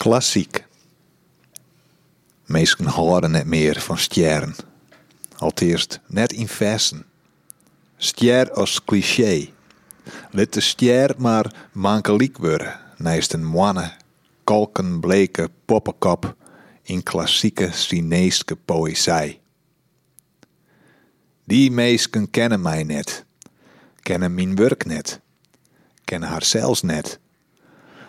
Klassiek. Meesten houden net meer van sterren. Allereerst net in versen. Ster als cliché. Let de ster maar mankeliek worden. Naast een moanne, kalkenbleke poppenkop in klassieke Chinese poëzij. Die meesken kennen mij net. Kennen mijn werk net. Kennen haar zelfs net.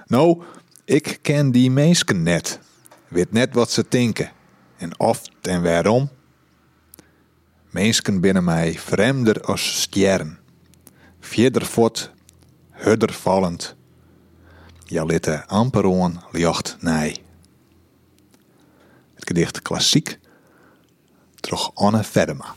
Nou, ik ken die meesken net. Weet net wat ze denken. En oft en waarom. Meesken binnen mij vreemder als sterren. Vierder fort, hudder vallend. Ja litte amper nij. Het gedicht klassiek. Troch Anne Verdema.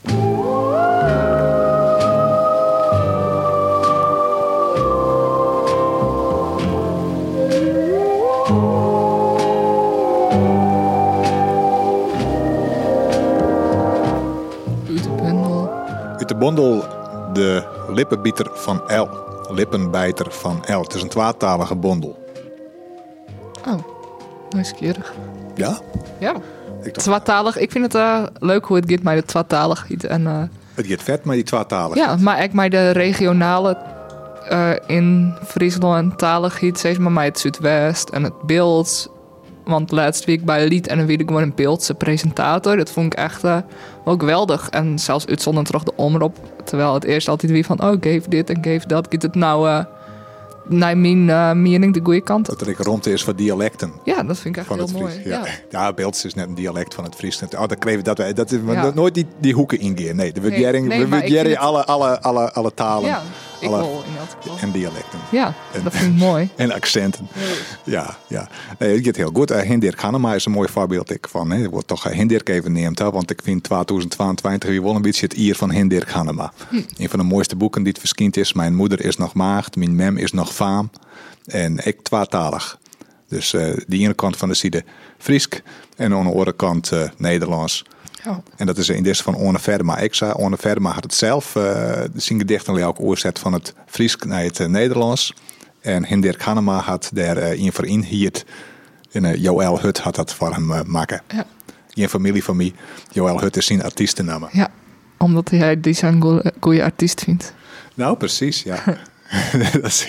De bondel De Lippenbieter van L. Lippenbijter van L. Het is een twaalftalige bondel. Oh, nieuwsgierig. Ja? Ja. Ik Twaalftalig. Ik vind het eh, leuk hoe het gaat met de twaalftalig. En, eh, het gaat vet, maar die twaalftalige. ja, maar ik mij de regionale eh, in Friesland talig giet, steeds maar mij het Zuidwest en het beeld. Want laatst week bij Lied en dan weer gewoon een beeldse presentator. Dat vond ik echt eh, wel geweldig. En zelfs uitzonderd terug de omroep. Terwijl het eerst altijd weer van, oh, geef dit en geef dat. Gaat het nou eh, naar mijn eh, mening de goede kant? Dat er ik rond is voor dialecten. Ja, dat vind ik echt Van heel mooi. Ja, Ja. ja. Beelds is net een dialect van het Fries. Oh, dat kreeg dat wij. Dat is Ja. nooit die, die hoeken ingaan. Nee, we Nee, waarderen nee, ik alle, alle, alle, alle talen Ja, ik Alle- wil in dat geval. en dialecten. Ja, dat vind ik mooi. En accenten. Ja, ja. Nee, het gaat heel goed. Uh, Hindirk Hannema is een mooi voorbeeld ik van. Hè. Wordt toch uh, Hindirk even neemt, hè, want ik vind 2022 weer wel een beetje het ier van Hindirk Hannema. Een van de mooiste boeken die het verschijnt is. Mijn moeder is nog maagd, mijn mem is nog faam. En ik tweetalig. Dus eh die ene kant van de zijde Friesk en aan de andere kant eh, Nederlands. Ja. En dat is in deze van Orne Verma. Zei, Orne Verma had het zelf, eh zijn gedichten ook oorzet van het Fries naar het eh, Nederlands. En Hindirk Hannema had daar eh een voor inhierd. En eh, Joël Hut had dat voor hem eh, maken. Ja. Een familie van mij. Joël Hut is zijn artiestennaam. ja, omdat hij die zijn goe- goede artiest vindt. Nou, precies, ja. Dat is-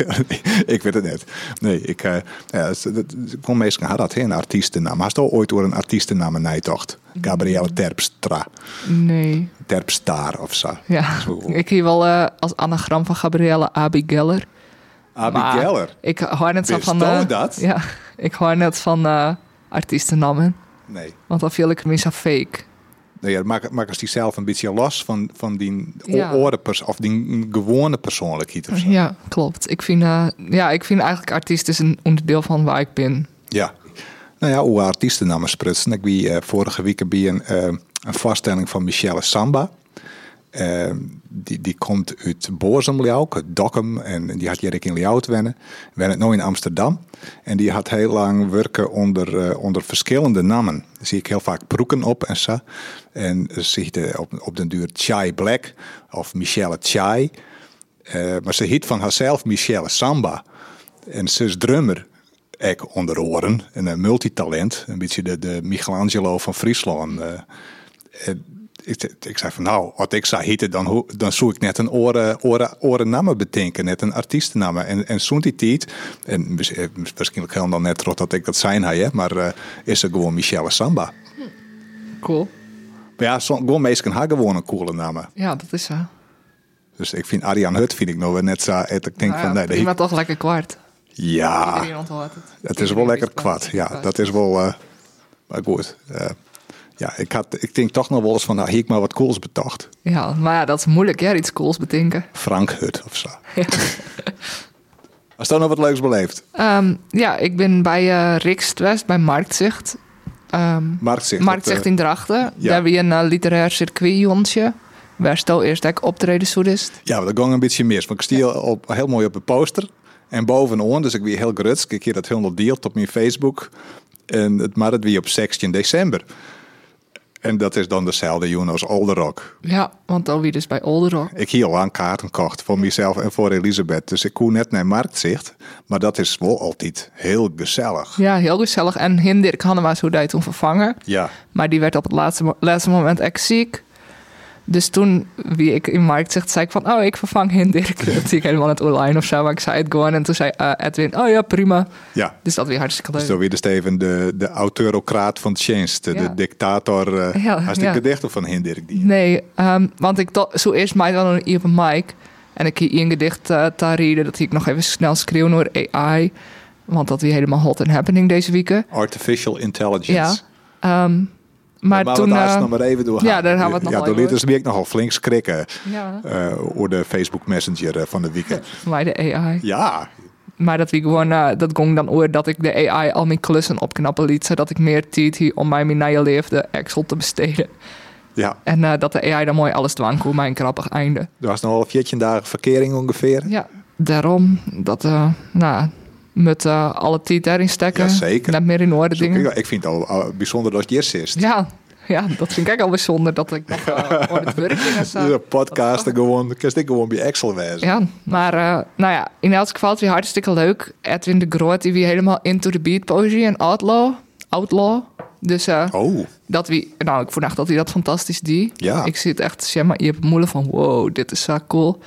ik weet het net. Nee, ik eh ja, dat- dat- kon meestal had dat hè, een artiestennaam. Hast je ooit door een artiestennaam nijtocht? Gabrielle Terpstra, Nee, Terpstar of zo. ja. Zo. Ik hier wel eh, als anagram van Gabrielle Abi Geller. Abi Maar Geller. Ik hoor net zo van... eh, dat? Ja, ik hoor net van artiestennamen. Nee. Want dan viel ik tenminste fake. Nee, ja, maak, maak als die zelf een beetje los van, van die Ja. orde of die gewone persoonlijkheid of zo. Ja, klopt. Ik vind, eh, ja, ik vind eigenlijk artiest is een onderdeel van waar ik ben. Ja. Nou ja, hoe artiestennamen sprutsen. Ik wie eh, vorige week bij een, eh, een vaststelling van Michelle Samba. Eh, die, die komt uit Bozem, Liauk, Dokkum. En die had Jerk in Liaut wennen. Wennen nu in Amsterdam. En die had heel lang werken onder, eh, onder verschillende namen. Daar zie ik heel vaak broeken op en zo. En zie je op, op den duur Chai Black of Michelle Chai. Eh, maar ze hiet van haarzelf Michelle Samba. En ze is drummer. Ik onder oren. En een multitalent. Een beetje de, de Michelangelo van Friesland. eh. Ik, ik zei van nou, wat ik zou hieten, dan, dan zou ik net een oren, oren, oren namen bedenken. Net een artiestennaam. En, en zo'n die tijd, en eh, waarschijnlijk helemaal dan net trots dat ik dat zijn hij, hè, maar eh, is er gewoon Michelle Samba. Cool. Maar ja, zo, gewoon meestal haar gewoon een coole naam. Ja, dat is zo. Dus ik vind Arjan Hut vind ik nog wel net zo. Ik denk Nou van ja, nee, prima dat, toch lekker kwart. ja, het. het is wel lekker kwad. Ja, kwart. dat is wel. eh, maar goed. eh, ja, ik, had, ik denk toch nog wel eens van, nou, hier ik maar wat cools betocht. Ja, maar ja, dat is moeilijk, ja, iets cools bedenken. Frank Hut of zo. Als dan nog wat leuks beleefd. Ehm, ja, ik ben bij eh Rikstwest, bij Marktzicht. Ehm Marktzicht. Marktzicht dat, eh, in Drachten. ja. Daar heb je een eh, literair circuitjontje. Waar stel eerst dat ik optreden soedist. Ja, dat ging een beetje mis. Want ik stiel op, heel mooi op de poster. En bovenaan, dus ik weer heel grutsk. Ik heb dat helemaal deelt op mijn Facebook. En het maar het weer op 16 december. En dat is dan dezelfde joen als Olderok. Ja, want dan wie dus bij Olderok. Ik hier lang kaarten kocht voor mezelf en voor Elisabeth. Dus ik kon net naar marktzicht. Maar dat is wel altijd heel gezellig. Ja, heel gezellig. En Hindirk Hannema hoe hij toen vervangen. Ja, Maar die werd op het laatste, laatste moment echt ziek. Dus toen, wie ik in markt zegt, zei ik van... Oh, ik vervang. Dat zie ik helemaal net online of zo. Maar ik zei het gewoon. En toen zei eh, Edwin, oh ja, prima. ja. Dus dat weer hartstikke leuk. Zo weer de Steven, de, de auteurocraat van Change. De, Ja. de dictator. eh Ja, hartstikke ja. dichter van Hindirk. Die. Nee, ehm, want ik dacht zo eerst mij dan een mic. En ik hier een gedicht uh, te reden. Dat ik nog even snel schreeuwen door AI. Want dat weer helemaal hot and happening deze weken. Artificial intelligence. Ja. Ehm, maar Maar toen... eh, nog maar even door ja, daar gaan we het nog Ja, even dit is ik nogal flink schrikken. ja, eh over de Facebook Messenger eh, van de weekend. mij de AI. Ja, Maar dat wie gewoon, eh, dat ging dan oor dat ik de AI al mijn klussen opknappen liet. Zodat ik meer tijd hier om mij mijn nieuwe leefde Excel te besteden. ja. En eh, dat de AI dan mooi alles dwang kon, mijn krappig einde. Er was nog wel 14 dagen verkering ongeveer. Ja, daarom dat, eh nou, met eh, alle tijd daarin stekken. Jazeker. Net meer in orde dingen. ik, ik vind het al, al bijzonder dat je eerst is. Ja, ja, dat vind ik ook al bijzonder dat ik nog uh, het werk podcast gewoon, kan ik gewoon bij Excel wezen. Ja, maar eh, nou ja, in elk geval het weer hartstikke leuk. Edwin de Groot, die weer helemaal into the beat poëzie en outlaw. Outlaw. Dus Oh, dat wie, nou, ik vond echt dat hij dat fantastisch die. Ja. Ik zit echt, zeg maar, je hebt moeilijk van, wow, dit is zo cool.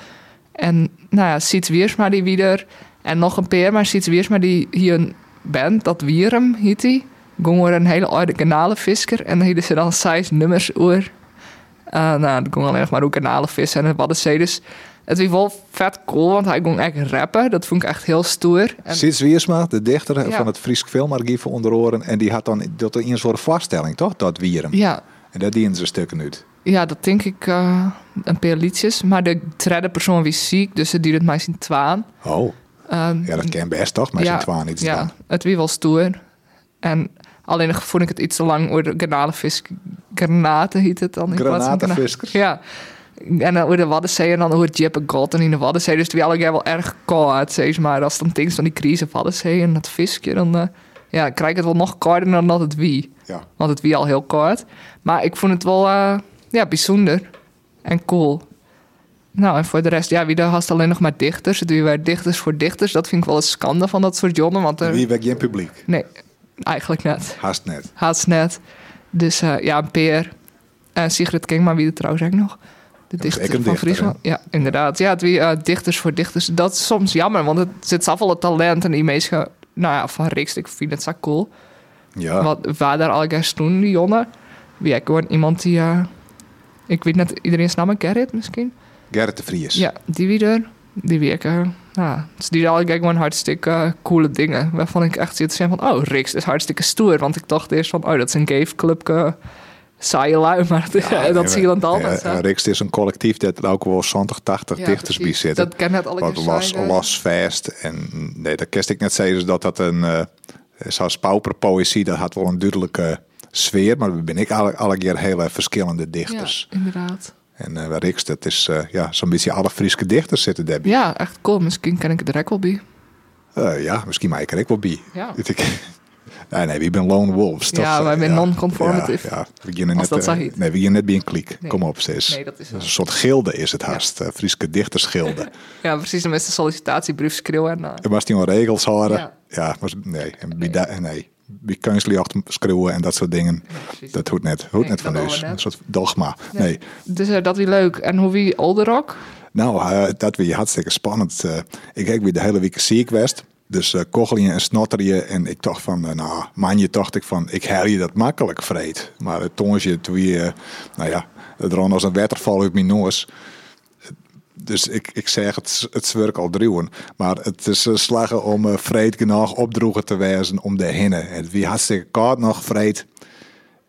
En nou ja, Siets Wiersma die weer en nog een peer, maar Siets Wiersma die hier een band, dat Wierum heet die. Gong er een hele oude kanalenvisker en hielden ze dan zes nummers oor. Uh, nou, dat ging alleen nog maar ook kanalenvissen en het Waddenzee. Dus het was wel vet cool, want hij ging echt rappen. Dat vond ik echt heel stoer. En, Sits Wiersma, de dichter Ja. van het Friesk Filmarchief onder oren. En die had dan dat in een soort vaststelling, toch? Dat Wierum. ja, En daar dienen ze stukken uit. Ja, dat denk ik eh, een paar liedjes. Maar de derde persoon was ziek, dus het duurde mij zijn twaan. Oh, Ehm, ja, dat kan best toch? Maar zijn twaalf niet Ja, dan. het wie wel stoer. En alleen vond ik het iets te lang voor de garnalenvis. Granaten heet het dan. Granatenviskers? Ja. En dan over de Waddenzee en dan over God en in de Waddenzee. Dus die alle wel erg koud, zeg maar. Als dan dingen van die crisis Waddenzee en dat visje, dan eh, ja, krijg ik het wel nog kouder dan dat het wie. Ja. Want het wie al heel koud. Maar ik vond het wel eh, ja, bijzonder en cool. Nou, en voor de rest, ja, wie daar had alleen nog maar dichters. Het wie waren dichters voor dichters. Dat vind ik wel een schande van dat soort jobben. Want er, Wie werd geen publiek? nee, eigenlijk net. Haast net. Haast net. Dus eh, ja, een peer. En Sigrid Kingma, wie er trouwens ook nog. De dichter van dichter, Friesland. Ja, inderdaad. Ja, het wie eh, dichters voor dichters. Dat is soms jammer, want het zit zoveel het talent en die meesten... Nou ja, van Riks, ik vind het zo cool. Ja. Wat waar daar al toen, die jongen. Wie ik gewoon iemand die... eh, ik weet net iedereen naam, Gerrit misschien? Gerrit de Vries. Ja, die wie er. Die ik... eh, nou, dus die al gewoon hartstikke eh, coole dingen. Waarvan ik echt zit te zeggen van... Oh, Riks is hartstikke stoer. Want ik dacht eerst van... Oh, dat is een gave-clubke... Saaie lui, maar dat zie je dan altijd. Ja, Riks is een collectief dat er ook wel 20, 80 Ja, dichters bij zitten. Dat kan net alle Wat zijn, eh. los vast. En nee, dat kerst ik net zeggen dat dat een. eh zoals pauperpoëzie, dat had wel een duidelijke sfeer. Maar dan ben ik alle, alle keer hele verschillende Ja, dichters. inderdaad. En waar Riks, dat is eh, ja, zo'n beetje alle Friese dichters zitten daarbij. Ja, echt cool. Misschien ken ik het er ook wel bij. Eh, ja, misschien maak ik er ook wel bij. Ja. Nee, nee, we zijn lone wolves. Ja, wij zijn Ja, non-conformative. Ja, ja. We net, dat. Nee, we beginnen net bij een kliek. Nee. Kom op, sis. Nee, dat is een soort gilde is het haast. eh Frieske dichtersgilde. Ja, precies. Dan is de sollicitatiebrief schreeuwen. En, Er was die wel regels houden. Ja. Ja, maar nee. En bij, da- nee. Bij kunstlicht schreeuwen en dat soort dingen. dat hoort net. Hoort Nee, net van ons. Een soort dogma. Nee. Dus eh, dat wie leuk. En hoe wie Olderok? Nou, eh, dat weer hartstikke spannend. Eh, ik heb weer de hele week ziek geweest. Dus uh, kochelien en snotterien. En ik dacht van, nou, manje dacht ik van, ik hel je dat makkelijk vreed. Maar het tongetje, toen eh, nou ja, het ron als een waterval uit mijn neus. Dus ik, ik zeg het, het zwerk al druwen. Maar het is uh, slagen om uh, vreed genoeg opdroegen te wijzen om de hinnen. Het wie hartstikke koud nog vreed.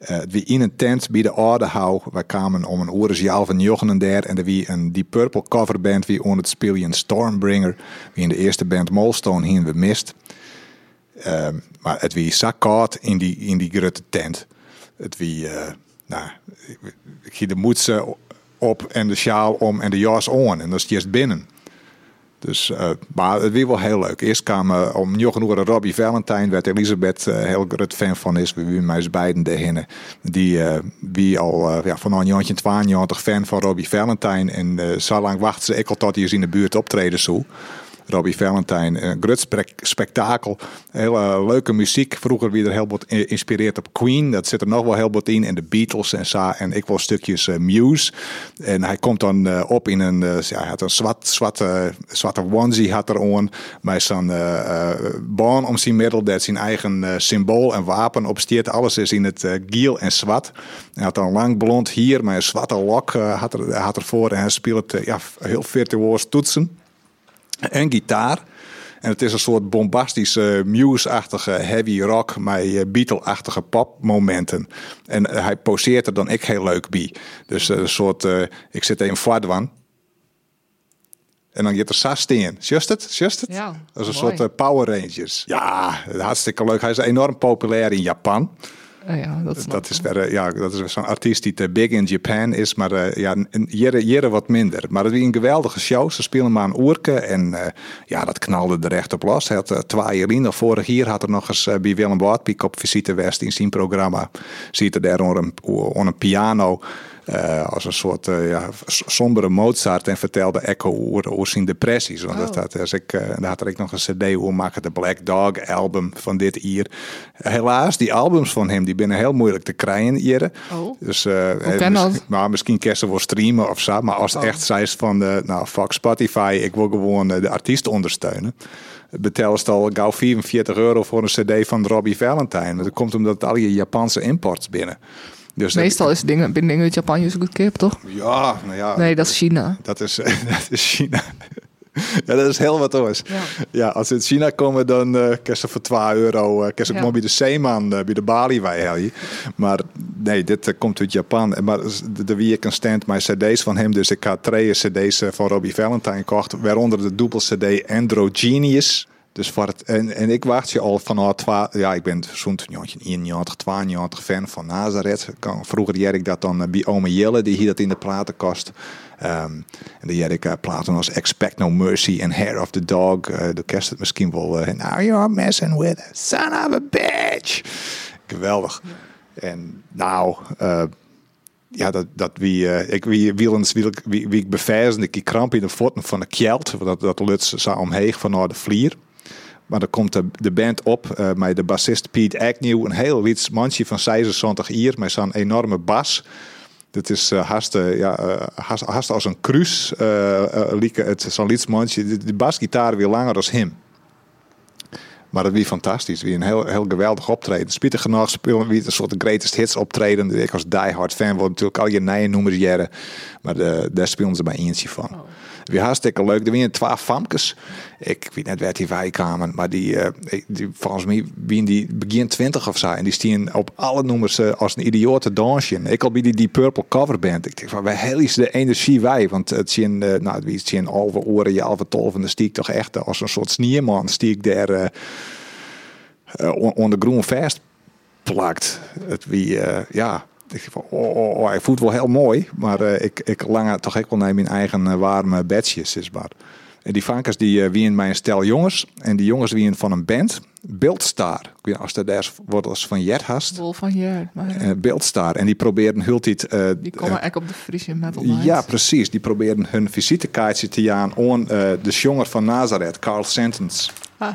Uh, wie in een tent bij de orde hou. Wij kwamen om een jaar van jochen en der. En er wie een die Purple coverband wie on het spelen Stormbringer. Wie in de eerste band Molstone hien we mist. Uh, maar het wie zak koud in die, in die grote tent. Het wie, uh, nou, ik, ik de moedse op en de sjaal om en de jas on. En dat is juist binnen. Dus, uh, maar het was wel heel leuk. Eerst kwamen om njochen uur Robbie Valentine, waar Elisabeth uh, heel groot fan van is. We zijn mij beiden de Die uh, wie al ja, van een jantje 92 fan van Robbie Valentine. En zo lang wachten ze ik al tot hij in de buurt optreden zo. Robbie Valentine. Een groot spektakel. Hele leuke muziek. Vroeger weer er heel wat geïnspireerd op Queen. Dat zit er nog wel heel wat in. En de Beatles en zo. En ik wil stukjes uh, Muse. En hij komt dan uh, op in een, ja, hij had een zwart, zwarte, zwarte onesie had er aan. Met zo'n baan om zijn middel. Dat zijn eigen symbool en wapen opsteert. Alles is in het giel en zwart. Hij had een lang blond hier met een zwarte lok had, er, had ervoor. En hij speelt ja, heel virtuoos toetsen en gitaar. En het is een soort bombastische, muse-achtige heavy rock met uh, Beatle-achtige popmomenten. En uh, hij poseert er dan ik heel leuk bij. Dus uh, een soort, ik zit even Fadwan. En dan gaat er Sas in. Just het? Just het? Ja, dat is een soort Power Rangers. Ja, hartstikke leuk. Hij is enorm populair in Japan. Oh ja, dat, dat is weer, ja, dat is zo'n artiest die te big in Japan is, maar uh, ja, jere, wat minder. Maar het was een geweldige show. Ze spelen maar een oerke en uh, ja, dat knalde er echt op los. Hij had uh, twee jaar in. Vorig jaar had er nog eens bij Willem Boatpiek op visite West in zijn programma. Ziet er daar onder een, onder een piano uh, als een soort uh, ja, sombere Mozart en vertelde Echo over, zijn depressies. Want oh. dat, als ik, uh, daar had ik nog een cd over maken, de Black Dog album van dit hier. Helaas, die albums van hem die binnen heel moeilijk te krijgen hier. Oh. Dus, misschien, maar misschien kerst wel streamen of zo. Maar als het oh. echt zij van de, nou fuck Spotify, ik wil gewoon de artiest ondersteunen betelst al gauw 44 euro voor een cd van Robbie Valentine. Dat komt omdat al je Japanse imports binnen. Dus Meestal is dingen binnen dingen uit Japan je goed kip, toch? Ja, nou ja. Nee, dat is China. Dat is, dat is China. ja, dat is heel wat anders. Ja. ja als ze in China komen, dan uh, ze voor 2 euro. Uh, kerst ja. bij de Zeeman, uh, bij de Bali wij Maar nee, dit uh, komt uit Japan. Maar de wie ik een stand met cd's van hem. Dus ik had twee cd's van Robbie Valentine gekocht. Waaronder de dubbel cd Androgenius. Dus en, en ik wacht je al van twa, ja, ik ben zo'n 91, 92 fan van Nazareth. Vroeger jij ik dat dan bij Ome Jelle, die hier dat in de platenkast. Um, en dan jij ik uh, platen als Expect No Mercy en Hair of the Dog. Uh, de kerst het misschien wel. Uh, Now you're messing with a son of a bitch. Geweldig. En nou, ja, dat, dat wie, ik wie, wie, wie, wie ik bevijzen, ik kramp in de voeten van de kjeld, dat, dat lukt zo omheen van de vlier. Maar dan komt de, de band op uh, met de bassist Pete Agnew. Een heel mandje van 26 hier met zo'n enorme bas. Dat is uh, haast, ja, uh, haast, haast, als een cruise. Uh, het zo'n lietsmandje. De, de basgitaar weer langer dan hem. Maar dat wie fantastisch. Wie een heel, heel geweldig optreden. Spietig genoeg spelen wie een soort greatest hits optreden. Ik als diehard fan word natuurlijk al je nieuwe nummers jaren. Maar de, daar spelen ze bij eentje van. Oh. Hartstikke leuk. Er waren twee famkes. Ik weet net waar die wij kwamen, maar die, uh, die volgens mij wie die begin 20 of zo. En die staan op alle nummers uh, als een idiote dansje. Ik al bij die, die Purple cover band. Ik denk van, wij hel is de energie wij. Want het zien, uh, nou, wie zien halve oren, je. En dan stiek toch echt als een soort snierman. Stiek daar onder groen vast plakt. Het wie, ja ik van, oh, oh, oh, hij voelt wel heel mooi, maar uh, ik, ik lang toch ook wel naar mijn eigen uh, warme bedjes is maar. En die vankers die uh, wien mij een stel jongens en die jongens wien van een band, Beeldstar. Ik weet als er daar wordt als van Jet hast. Van Jet. Maar... Beeldstar en die probeerden die komen echt op de Friese metal night. Ja, precies. Die probeerden hun visitekaartje te jaan aan de jonger van Nazareth, Carl Sentence. Ah.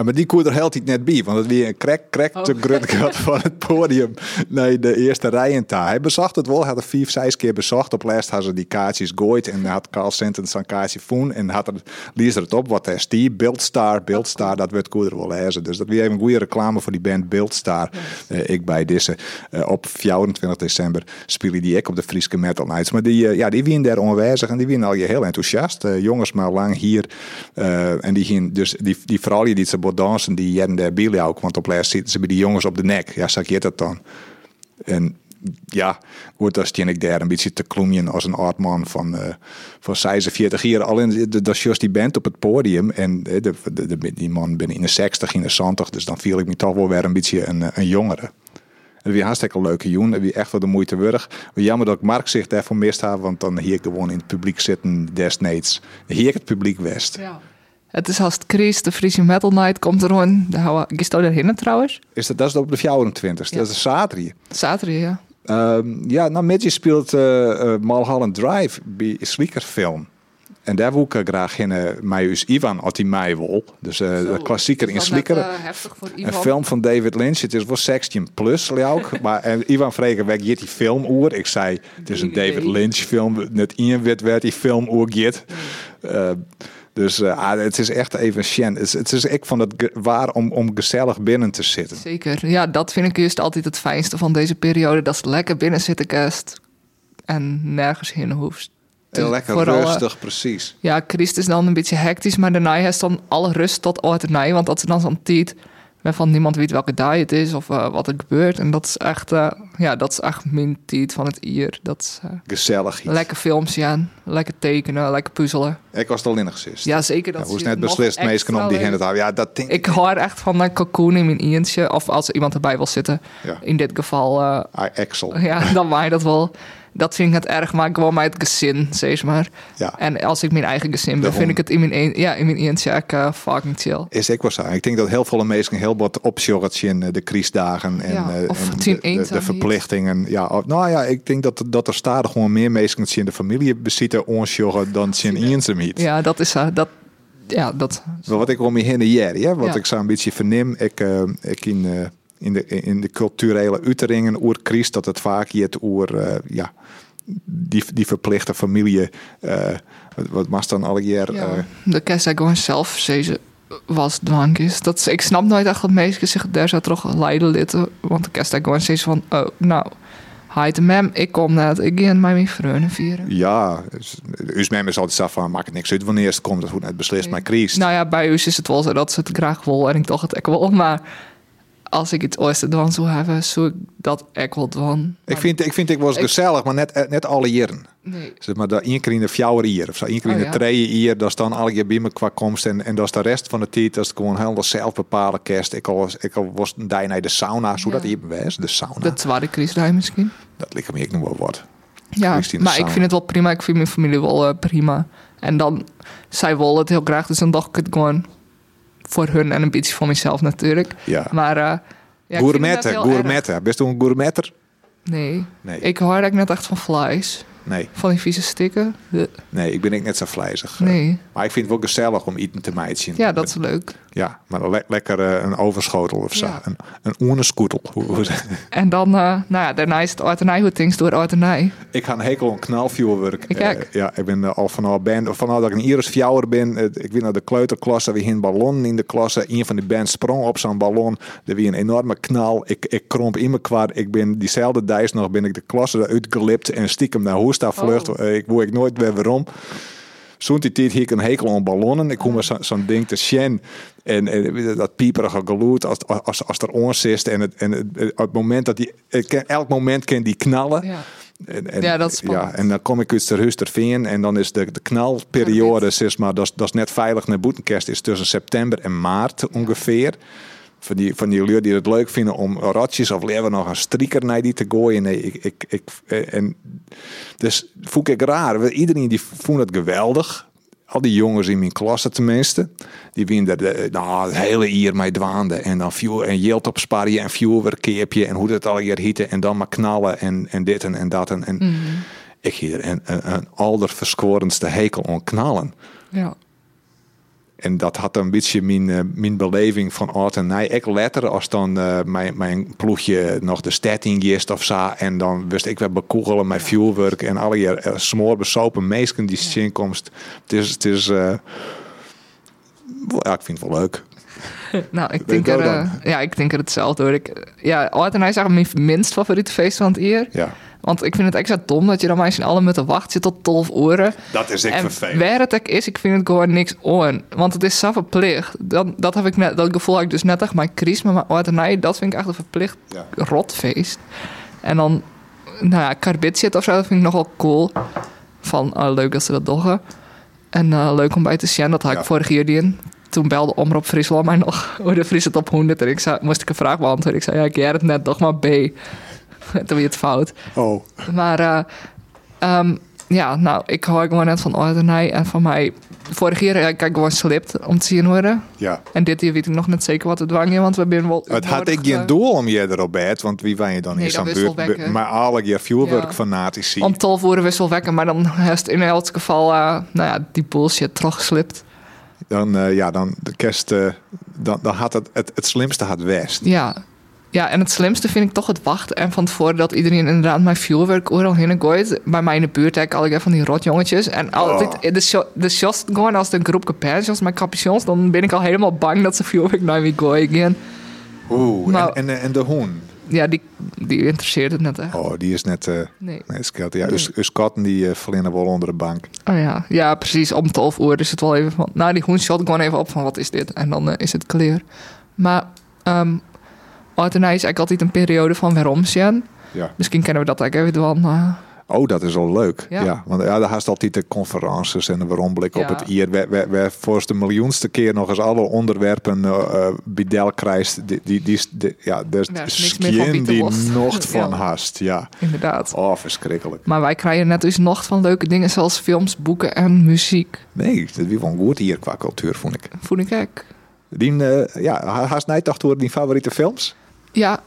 Ja, maar die koer er helt net bij, want het weer een krek, krek te oh. grut gehad van het podium naar de eerste rij in. Hij bezocht het wel, had er vier, zes keer bezocht. Op laatst had ze die kaartjes gooid en had Carl Sentens een kaartje voen en had er, liest er het op wat is die, Bildstar, Bildstar, dat werd koer wel lezen. Dus dat weer even een goede reclame voor die band Bildstar. Uh, ik bij deze. Uh, op 24 december spelen die ik op de Frieske Metal Nights. Maar die, uh, ja, die wien daar onwijzig en die wien al je heel enthousiast. jongens maar lang hier. en die ging dus die, die vrouw die ze dansen die jaren de bielen ook. Want op les zitten ze bij die jongens op de nek. Ja, zeg je dat dan? En ja, goed, als ik daar een beetje te kloemien als een oud man van, uh, van 46 jaar. Al in de, dat just die band op het podium. En de, de, die man binnen in de 60, in de 70. Dus dan viel ik me toch wel weer een beetje een, een jongere. Het was hartstikke leuke joen. Was echt wel de moeite waard. Maar jammer dat ik Mark zich daarvoor mist had, want dan hier gewoon in het publiek zitten desnoods. Hier het publiek west. Ja. Het is als het Chris, de Friese Metal Night komt er gewoon. Daar we daarheen trouwens. Is dat, dat is op de 24 Ja. Dat is zaterdag. Zaterdag, ja. Ehm, ja, nou, Midget speelt eh eh, Mulholland Drive bij. En daar wil ik eh, graag in uh, mij Ivan als hij mij wil. Dus eh de klassieker in voor Een film van David Lynch. Het is wel 16 plus, ook. maar en Ivan Vregen weg die film oer. Ik zei, het is een David. Lynch film. Net in werd werd die film oer. Eh, dus eh, ah, het is echt even shen. Het, is- het is ik vond het waar om, om gezellig binnen te zitten. Zeker. Ja, dat vind ik juist altijd het fijnste van deze periode. Dat is lekker binnen zitten kerst. En nergens heen hoeft. En Dus lekker vooral, eh, rustig, precies. Ja, Christ is dan een beetje hectisch, maar daarna is dan alle rust tot ordinair. Want dat is dan zo'n tijd waarvan niemand weet welke dag het is of eh, wat er gebeurt. En dat is echt, eh, ja, dat is echt mijn tijd van het hier. Dat is eh, Gezellig. iets. lekker films zien, lekker tekenen, lekker puzzelen. Ik was al in gezist. Ja, zeker. Dat Ja, hoe is net beslist meestal om die te houden? Ja, dat denk Ik hou echt van een cocoon in mijn eentje. Of als er iemand erbij wil zitten. Ja. In dit geval, Ah, Excel. ja, dan waai dat wel. Dat vind ik het erg, maar gewoon het gezin, zeg maar. Ja. En als ik mijn eigen gezin ben, vind ik het in mijn, een, ja, in mijn eentje echt eh, fucking chill. Is ik wel zo. Ik denk dat heel veel mensen heel wat opsjoggen in eh, de criesdagen en, Ja, eh, of en de, de, verplichtingen. Ja, of- nou ja, ik denk dat, dat er stadig gewoon meer mensen in de familie bezitten onsjoggen dan in eenzaamheid. Ja, dat is... dat, ja, dat... Wat ik om je heen jaar, ja, wat Ja. ik zo een beetje verneem, ik, eh, ik in, in, de, in de culturele uiteringen oer Christ, dat het vaak je het oer, eh, ja, die, die verplichte familie, eh, wat, wat was dan alle jaar, Ja, eh, de kerst gewoon zelf ze was dwang is. Dat, ik snap nooit echt dat mensen zich daar zo toch leiden litten. Want de kerst gewoon steeds van... Oh, nou, hi de mem, ik kom net. Ik ga met mijn vrienden vieren. ja, dus, us mem is altijd zo van, maakt het niks uit wanneer het komt, dat wordt net beslist, Nee. maar Christ. Nou ja, bij u is het wel zo dat ze het graag wil en ik toch het ook wel. Maar als ik het ooit dwan zou hebben, zou ik dat ook wel dwan. Ik vind, ik vind ik was Ik- gezellig, maar net, eh, net alle jaren. Nee. Zeg maar, dat één keer in de fjouwer hier, of zo, één keer in Oh, de ja. tweeën hier, dat is dan alle keer bij me qua komst. En, en dat is de rest van de tijd, dat is gewoon helemaal zelf bepalen kerst. Ik al, was- ik al was een dag naar de sauna, zo dat hier bewijs, de sauna. De Dat, tweede kriesrij misschien. ligt me ik nog wel wat. Ja, maar ik vind het wel prima. Ik vind mijn familie wel eh, prima. En dan, zij willen het heel graag. Dus dan dacht ik het gewoon voor hun en een beetje voor mezelf natuurlijk. Ja. Maar eh ja, ik gourmetten, gourmetten. Best een gourmetter? Nee. Nee. Ik hoor eigenlijk net echt van flies. Nee, Van die vieze stikken. De- nee, ik ben ik net zo vlijzig. Nee. Maar ik vind het wel gezellig om eten te meidje. Ja, dat is leuk. Ja, maar le- lekker eh, een overschotel of zo. Ja. Een, een En dan, eh, nou ja, daarna is het Artenij hoe things door Artenij. Ik ga een hekel aan knalvuurwerk. Ik Eh, ja, ik ben eh, al vanaf ben, vanaf dat ik een Iris fjouwer ben. eh, ik ben naar de kleuterklasse. We een ballon in de klasse. Een van die bands sprong op zo'n ballon. Er was een enorme knal. Ik, ik kromp in me kwart. Ik ben diezelfde dijs nog ben ik de klasse eruit gelipt en stiekem naar Hoesta vlucht. Oh. Eh, ik wou ik nooit weer waarom. Zo'n die tijd hier een hekel aan ballonnen. Ik kom zo- zo'n ding te sjen. En, en dat pieperige geluid als, als, als er ons is. En het, en het, het moment dat die... het Elk moment kan die knallen. Ja. En, en, Ja, dat is spannend. ja, en dan kom ik uit de huis veen en dan is de, de knalperiode, zeg maar, dat is, dat is net veilig naar boetenkerst, is tussen september en maart ongeveer. Van die, van die lui die het leuk vinden om rotjes of liever nog een strieker naar die te gooien. Nee, ik, ik, ik, eh, en, dus voel ik raar. Iedereen die vond het geweldig. Al die jongens in mijn klasse tenminste. Die winnen de, nou, het hele hier mee dwaande. En dan viel en jeelt op sparje en vuurwerkkeepje. En hoe dat al hier hieten. En dan maar knallen en, en dit en, en dat. En, en ik hier een, een, een hekel aan knallen. Ja. En dat had een beetje mijn, eh, mijn beleving van oud en nij. Ik letter als dan eh, mijn, mijn ploegje nog de stad in gist of zo. En dan wist ik weer bekoegelen met vuurwerk en alle je uh, smoor besopen meesken die ja. inkomst. Het is, het is eh, ja, ik vind het wel leuk. Nou, ik denk, er, ja, ik denk er hetzelfde hoor. Ik, ja, Art en hij is eigenlijk mijn minst favoriete feest van het jaar. Ja, Want ik vind het extra dom dat je dan maar eens in alle met de wacht zit tot 12 uur. dat is ik En vervelend. waar het ook is, ik vind het gewoon niks on. Want het is zo verplicht. Dat, dat, heb ik net, dat gevoel had ik dus net echt mijn Chris. Maar hij, dat vind ik echt een verplicht Ja. rotfeest. En dan, nou ja, karbidshit of zo, dat vind ik nogal cool. Van, oh, leuk dat ze dat doggen. En eh, leuk om bij te zien, dat had Ja. ik vorig jaar die in. toen belde Omroep Friesland mij nog over de Friese top 100. En ik zei, moest ik een vraag beantwoorden. Ik zei, ja, ik jij het net nog maar B. toen weer het fout. Oh, Maar eh, ehm, ja, nou, ik hou gewoon net van ordernij. En van mij, vorig jaar heb ik gewoon slipt om te zien worden. ja. En dit jaar weet ik nog net zeker wat het dwang is, want we zijn wel... Het had ik geen eh, doel om je erop bed, want wie ben je dan Nee, in dat zo'n buurt? Maar alle je vuurwerk Ja. fanatici. Om 12 uur wisselwekken, maar dan heeft in elk geval, eh, nou ja, die bullshit teruggeslipt. Dan, eh, ja, dan de kerst, eh, dan, dan had het, het, het slimste had west. Ja. Ja, en het slimste vind ik toch het wachten en van tevoren dat iedereen inderdaad mijn vuurwerk overal heen gooit. Bij mij in de buurt heb ik al van die rotjongetjes. En altijd de, sho- de shots gewoon als de groep capuchons met capuchons, dan ben ik al helemaal bang dat ze vuurwerk naar me gooien. Oeh, Nou- en, en, en de hoen. Ja, die, die interesseert het net echt. Oh, die is net... eh Nee. nee, skelt. Ja, dus, dus katten die uh, verlenen wel onder de bank. Oh ja, ja, precies. Om 12 uur is het wel even van. Nou, die hoenshot gewoon even op van wat is dit? En dan eh, is het clear. Maar um, is eigenlijk altijd een periode van waarom zijn. Ja. Misschien kennen we dat ook even dan. eh, Oh, dat is wel leuk. Ja. Ja. want ja, daar haast altijd de conferences en de waaromblik op het hier. We, voor de miljoenste keer nog eens alle onderwerpen uh, uh, bidel krijgt. Die, die, die, die, ja, er Ja, Pieter die nog van haast. Ja. inderdaad. Oh, verschrikkelijk. Maar wij krijgen net dus nog van leuke dingen zoals films, boeken en muziek. Nee, dat is wel goed hier qua cultuur, vond ik. Voel ik ook. Die, uh, ja, haast door die favoriete films? Ja.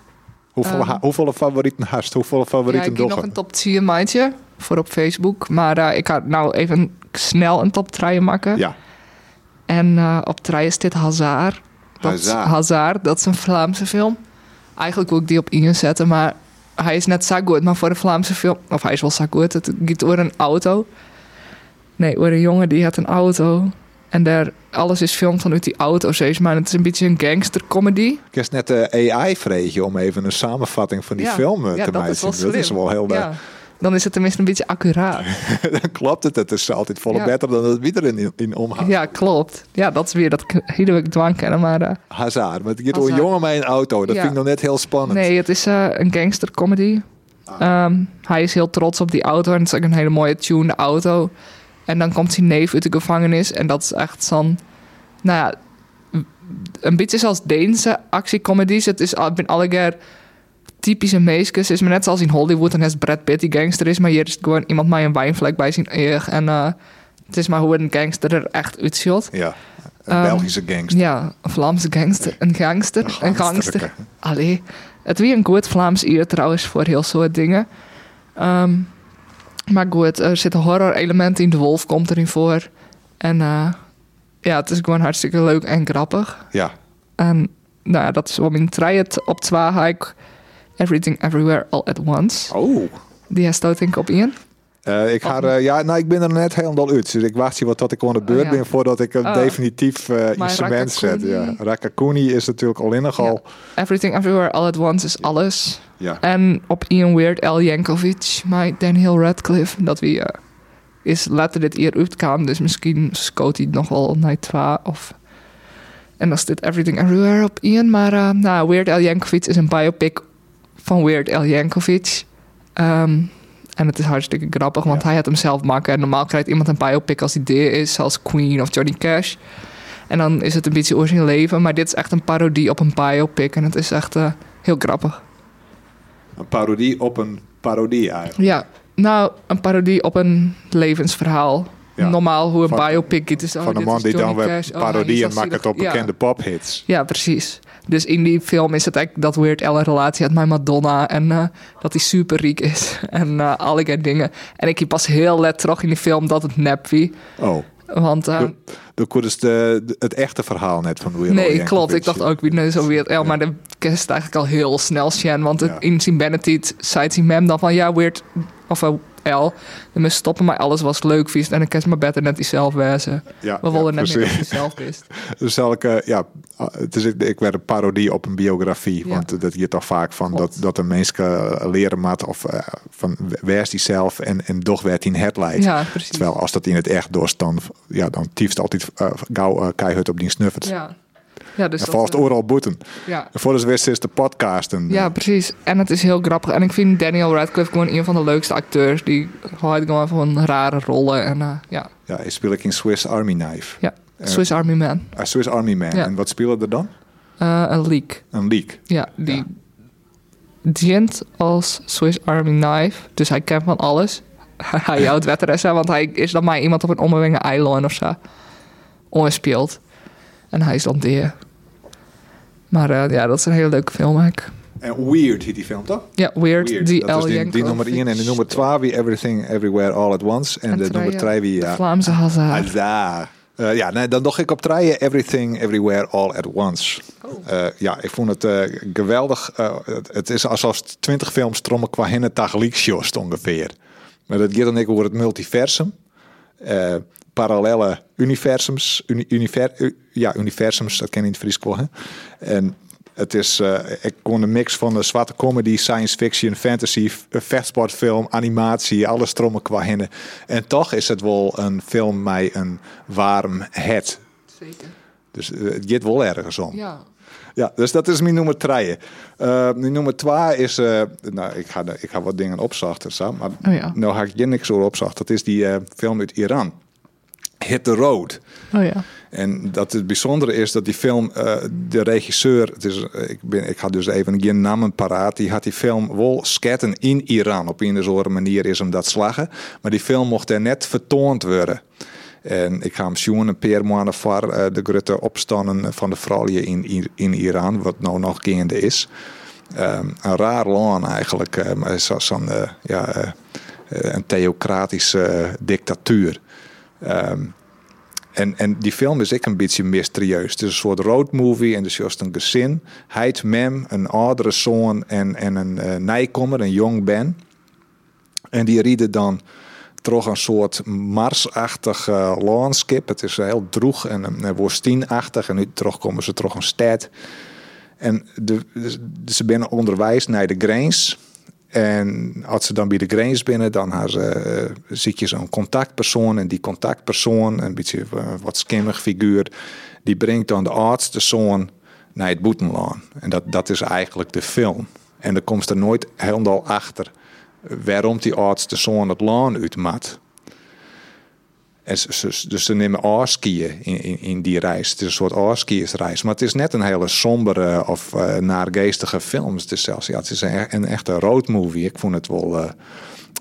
Hoeveel, Um, hoeveel favorieten haast? Hoeveel Ja, favorieten ik heb nog een top 10 maandje voor op Facebook. Maar uh, ik ga nou even snel een top 3 maken. Ja. En uh, op 3 is dit Hazard. Hazard. Hazard, dat is een Vlaamse film. Eigenlijk wil ik die op inzetten, maar hij is net zo goed. Maar voor een Vlaamse film, of hij is wel zo goed. Het gaat over een auto. Nee, over een jongen die had een auto. En daar, alles is film vanuit die auto, zeg maar. Het is een beetje een gangstercomedy. Ik is net de AI vreetje om even een samenvatting van die Ja. film Ja, te dat maken. is wel Dat is wel heel leuk. Ja. Dan is het tenminste een beetje accuraat. dan klopt het. Het is altijd volle Ja. beter dan het wie er in, in omgaat. Ja, klopt. Ja, dat is weer dat hele dwang kennen, maar... uh, Hazard. Maar het een jongen met een auto. Dat Ja. vind ik nog net heel spannend. Nee, het is uh, een gangstercomedy. Um, hij is heel trots op die auto en het is ook een hele mooie tuned auto. En dan komt zijn neef uit de gevangenis en dat is echt zo'n... Nou ja, een beetje zoals Deense actiecomedies. Het is al- ik ben alle keer typische meisjes. is maar net zoals in Hollywood en is Brad Pitt die gangster is. Maar hier is het gewoon iemand met een wijnvlek bij zijn eer. En uh, het is maar hoe een gangster er echt uitziet. Ja. Een Um, Belgische gangster. Ja, een Vlaamse gangster. Een gangster. Een gangster. Allee, het wie een goed Vlaams eer trouwens voor heel soort dingen. Ehm, maar goed, er zitten horror elementen in. De wolf komt erin voor. En uh, ja, het is gewoon hartstikke leuk en grappig. Ja. En nou ja, dat is wel mijn triad op twee ga ik Everything Everywhere All At Once. Oh. Die heeft denk ik op één. Uh, ik, ga, uh, ja, nou, ik ben er net helemaal uit. Dus ik wacht hier wat tot ik aan de beurt Oh, ja. ben voordat ik een Oh. definitief uh, Maar instrument zet. Ja. Rakakuni- is natuurlijk al in al. Everything Everywhere All At Once is alles. Ja. En op Ian Weird Al Yankovic, met Daniel Radcliffe, dat wie uh, is later dit hier uitkwam, dus misschien scoot hij nog wel naar twee of... En dan dit Everything Everywhere op Ian, maar nou, Weird Al Yankovic is een biopic van Weird Al Yankovic. Um, en het is hartstikke grappig, want Ja. hij had hem zelf maken. En normaal krijgt iemand een biopic als idee is, zoals Queen of Johnny Cash. En dan is het een beetje zijn leven, maar dit is echt een parodie op een biopic. En het is echt uh, heel grappig. Een parodie op een parodie eigenlijk. Ja, nou, een parodie op een levensverhaal. Ja. Normaal hoe een Van- biopic het is. oh, van een dit man die dan weer. Oh, hij parodieën is maakt op Ja. bekende pophits. Ja, precies. Dus in die film is het eigenlijk dat Weird een relatie had met Madonna. En uh, dat hij super riek is. En uh, allerlei dingen. En ik pas heel let terug in die film dat het nep wie. Oh. Want uh, De- dus de, de- het echte verhaal net van Weird nee, Yankovic. klopt. Ik dacht ook wie nee, zo Weird Al. Maar de kerst eigenlijk al heel snel Sjen. Want het, Ja. in zijn Benedict zei zijn mem dan van ja, Weird of uh, Al. We stoppen, maar alles was leuk vies. En dan kan ze maar beter net die zelf wezen. Ja, We ja, willen net dat precies. je zelf wist. Dus zal ik, eh, ja, het is, ik werd een parodie op een biografie. Ja. Want dat je toch vaak van dat, dat een mens eh, leren moet of eh, van wees die zelf en, en toch werd hij het leidt. Ja, precies. Terwijl als dat in het echt dorst, dan, ja, dan tiefst altijd uh, gauw uh, keihard op die snuffert. Ja. Ja, dus en volgt eh, overal boeten. ja. En voor de wist is de podcast. En, Ja, precies. En het is heel grappig. En ik vind Daniel Radcliffe gewoon een van de leukste acteurs. Die houdt gewoon van rare rollen. En uh, ja, ja, hij speelt in Swiss Army Knife. Ja. Swiss Army Man. A Swiss Army Man. Ja. En wat speelde er dan? Eh, een leak. Een leak. Ja, die Ja. dient als Swiss Army Knife. Dus hij kent van alles. hij houdt wetteressen, want hij is dan maar iemand op een onbewogen eiland of zo. Ongespeeld. En hij is dan deer. Maar eh, ja, dat is een hele leuke film eigenlijk. En Weird heet die film toch? Ja, Weird. Weird. Die dat die, die nummer 1 en de nummer 2 wie Everything Everywhere All at Once. En, de nummer 3 wie... Ja, Vlaamse Hazard. Hazard. Eh, ja, nee, dan nog ik op draaien Everything Everywhere All at Once. Eh, ja, ik vond het eh, geweldig. Eh, het, het is alsof 20 films trommen qua hinnen tegelijk sjost ongeveer. Maar dat gaat dan ik over het multiversum. Eh, parallele universums. Uni, univer, ja, universums, dat ken je in het Fries wel, hè? En het is, eh, ik kon een mix van de zwarte comedy, science fiction, fantasy, f- vechtsportfilm, animatie, alles trommen qua hinnen. En toch is het wel een film met een warm het. Zeker. Dus eh, het gaat wel ergens om. Ja. Ja, dus dat is mijn nummer 3. Eh mijn nummer 2 is, eh, nou, ik ga, ik ga wat dingen opzachten, zo, maar Oh ja. nou ga ik je niks over opzacht. Dat is die eh, film uit Iran. Hit the Road. Oh ja. En dat het bijzondere is dat die film, eh, de regisseur, het is, eh, ik, ben, ik had dus even geen namen paraat, die had die film wel sketten in Iran. Op een of andere manier is hem dat slagen. Maar die film mocht er net vertoond worden. En ik ga hem zien een paar maanden voor eh, de grote opstanden van de vrouwen in, in, Iran, wat nou nog gaande is. Ehm, een raar land eigenlijk, maar zo- zo'n eh, ja, een theocratische dictatuur. Ehm, en, en die film is ook een beetje mysterieus. Het is een soort roadmovie en dus juist een gezin. Hij, mem, een oudere zoon en, en een eh nijkommer, een jong Ben. En die rieden dan toch een soort Marsachtig eh, landskip. Het is heel droeg en een woestijnachtig. En nu terug komen ze terug een stad. En de- ze binnen onderwijs naar de grens. En als ze dan bij de grens binnen, dan haar eh, zie je zo'n contactpersoon. En die contactpersoon, een beetje eh, wat skimmig figuur, die brengt dan de oudste zoon naar het boetenlaan. En dat, dat is eigenlijk de film. En dan komt er nooit helemaal achter waarom die oudste zoon het laan uitmaakt. Dus ze nemen oorskiën in, in, die reis. Het is een soort oorskiersreis. Maar het is net een hele sombere of eh naargeestige film. Het is zelfs ja, het is een, een echte roadmovie. Ik vond het wel eh,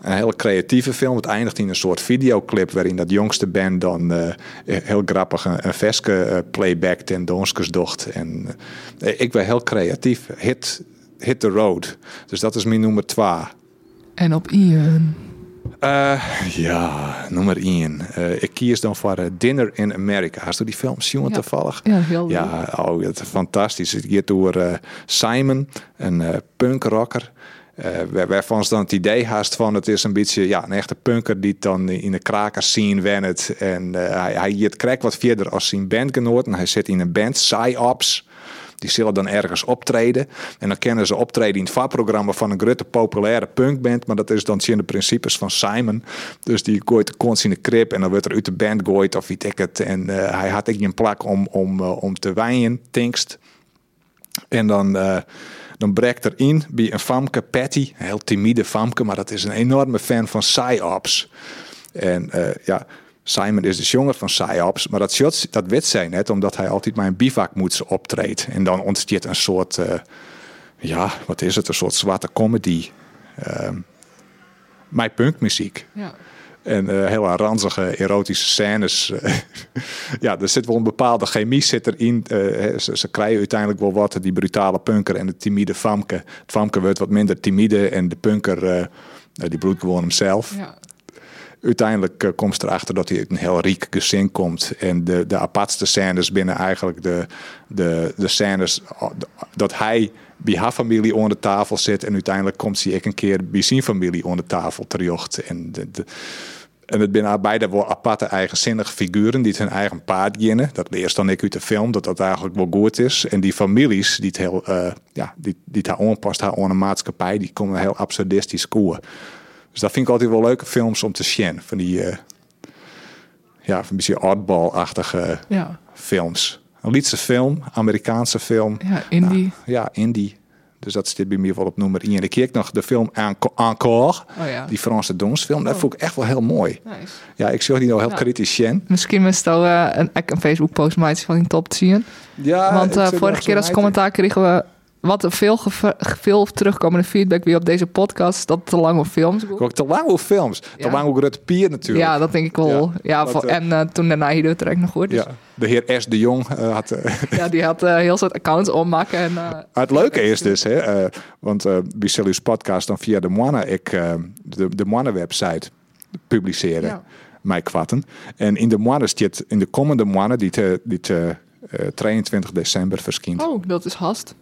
een hele creatieve film. Het eindigt in een soort videoclip waarin dat jongste band dan eh, heel grappig een, een veske playbackt en donskes docht. En ik ben heel creatief. Hit, hit the road. Dus dat is mijn nummer 2. En op Ian. Eh, ja, nummer 1. ik kies dan voor eh, Dinner in America. Hast u die film zien Ja. toevallig? Ja, heel leuk. Ja, oh, het is fantastisch. Het gaat door eh, Simon, een eh, punkrocker. eh waar- waarvan ze dan het idee haast van het is een beetje ja, een echte punker die dan in de krakers scene wennet. En eh, hij, hij gaat krijgt wat verder als zijn bandgenoten. Hij zit in een band, Psyops. Die zullen dan ergens optreden. En dan kennen ze optreden in het vaarprogramma van een grote populaire punkband. Maar dat is dan zien de principes van Simon. Dus die gooit de kont in de krip en dan wordt er uit de band gooit of weet ik het. En eh, hij had ook een plak om, om, eh, om te wijnen, tinkst. En dan, eh dan breekt er in bij een famke, Patty. Een heel timide famke, maar dat is een enorme fan van Psyops. En ja, Simon is de jonger van Psyops, maar dat, shot, dat weet zij net, omdat hij altijd maar een bivak moet optreedt. En dan ontstaat een soort, eh, ja, wat is het, een soort zwarte comedy. ehm met punkmuziek. Ja. En eh hele ranzige erotische scènes. ja, er zit wel een bepaalde chemie zit erin. Eh, ze, ze krijgen uiteindelijk wel wat. Die brutale punker en de timide famke. Het famke wordt wat minder timide. En de punker, eh, die bloedt gewoon hemzelf. ja. Uiteindelijk eh, komt ze erachter dat hij uit een heel riek gezin komt. En de, de apartste scènes binnen eigenlijk de, de, de scènes oh, dat hij bij haar familie onder de tafel zit. En uiteindelijk komt hij ook een keer bij zijn familie onder de tafel terecht. En, de, en het zijn beide wel aparte eigenzinnige figuren die het hun eigen paard ginnen. Dat leert dan ik uit de film, dat dat eigenlijk wel goed is. En die families die het heel, eh, ja, die, die haar onpast, haar onder maatschappij, die komen heel absurdistisch koer. Dus dat vind ik altijd wel leuke films om te zien. Van die, eh, ja, van een beetje oddball-achtige Ja. films. Een Lietse film, Amerikaanse film. Ja, indie. Nou, ja, indie. Dus dat zit bij mij wel op nummer 1. Ik keek nog de film Enco- Encore, Oh ja. die Franse donsfilm. Dat Oh. vond ik echt wel heel mooi. Nice. Ja, ik zag die nou heel kritisch zien. Misschien is het al eh, een, een Facebook post maken van die top te zien. Ja, Want eh, vorige keer als commentaar kregen we wat veel, veel terugkomende feedback weer op deze podcast. Dat te lang op films ook te lang over films. Te Ja. lang Rutte Pier natuurlijk. Ja, dat denk ik wel. Ja, eh, en eh, toen daarna hier het nog goed. Dus, Ja, de heer S. de Jong eh, had... ja. die had heel soort accounts ommaken. En, het leuke is dus, hè, want zal uw podcast dan via de Moana, ik, de, de Moana website publiceren. Ja. Mij kwatten. En in de Moana staat, in de komende Moana, die, te, die te, eh, 23 december verschijnt. Oh, dat is hast.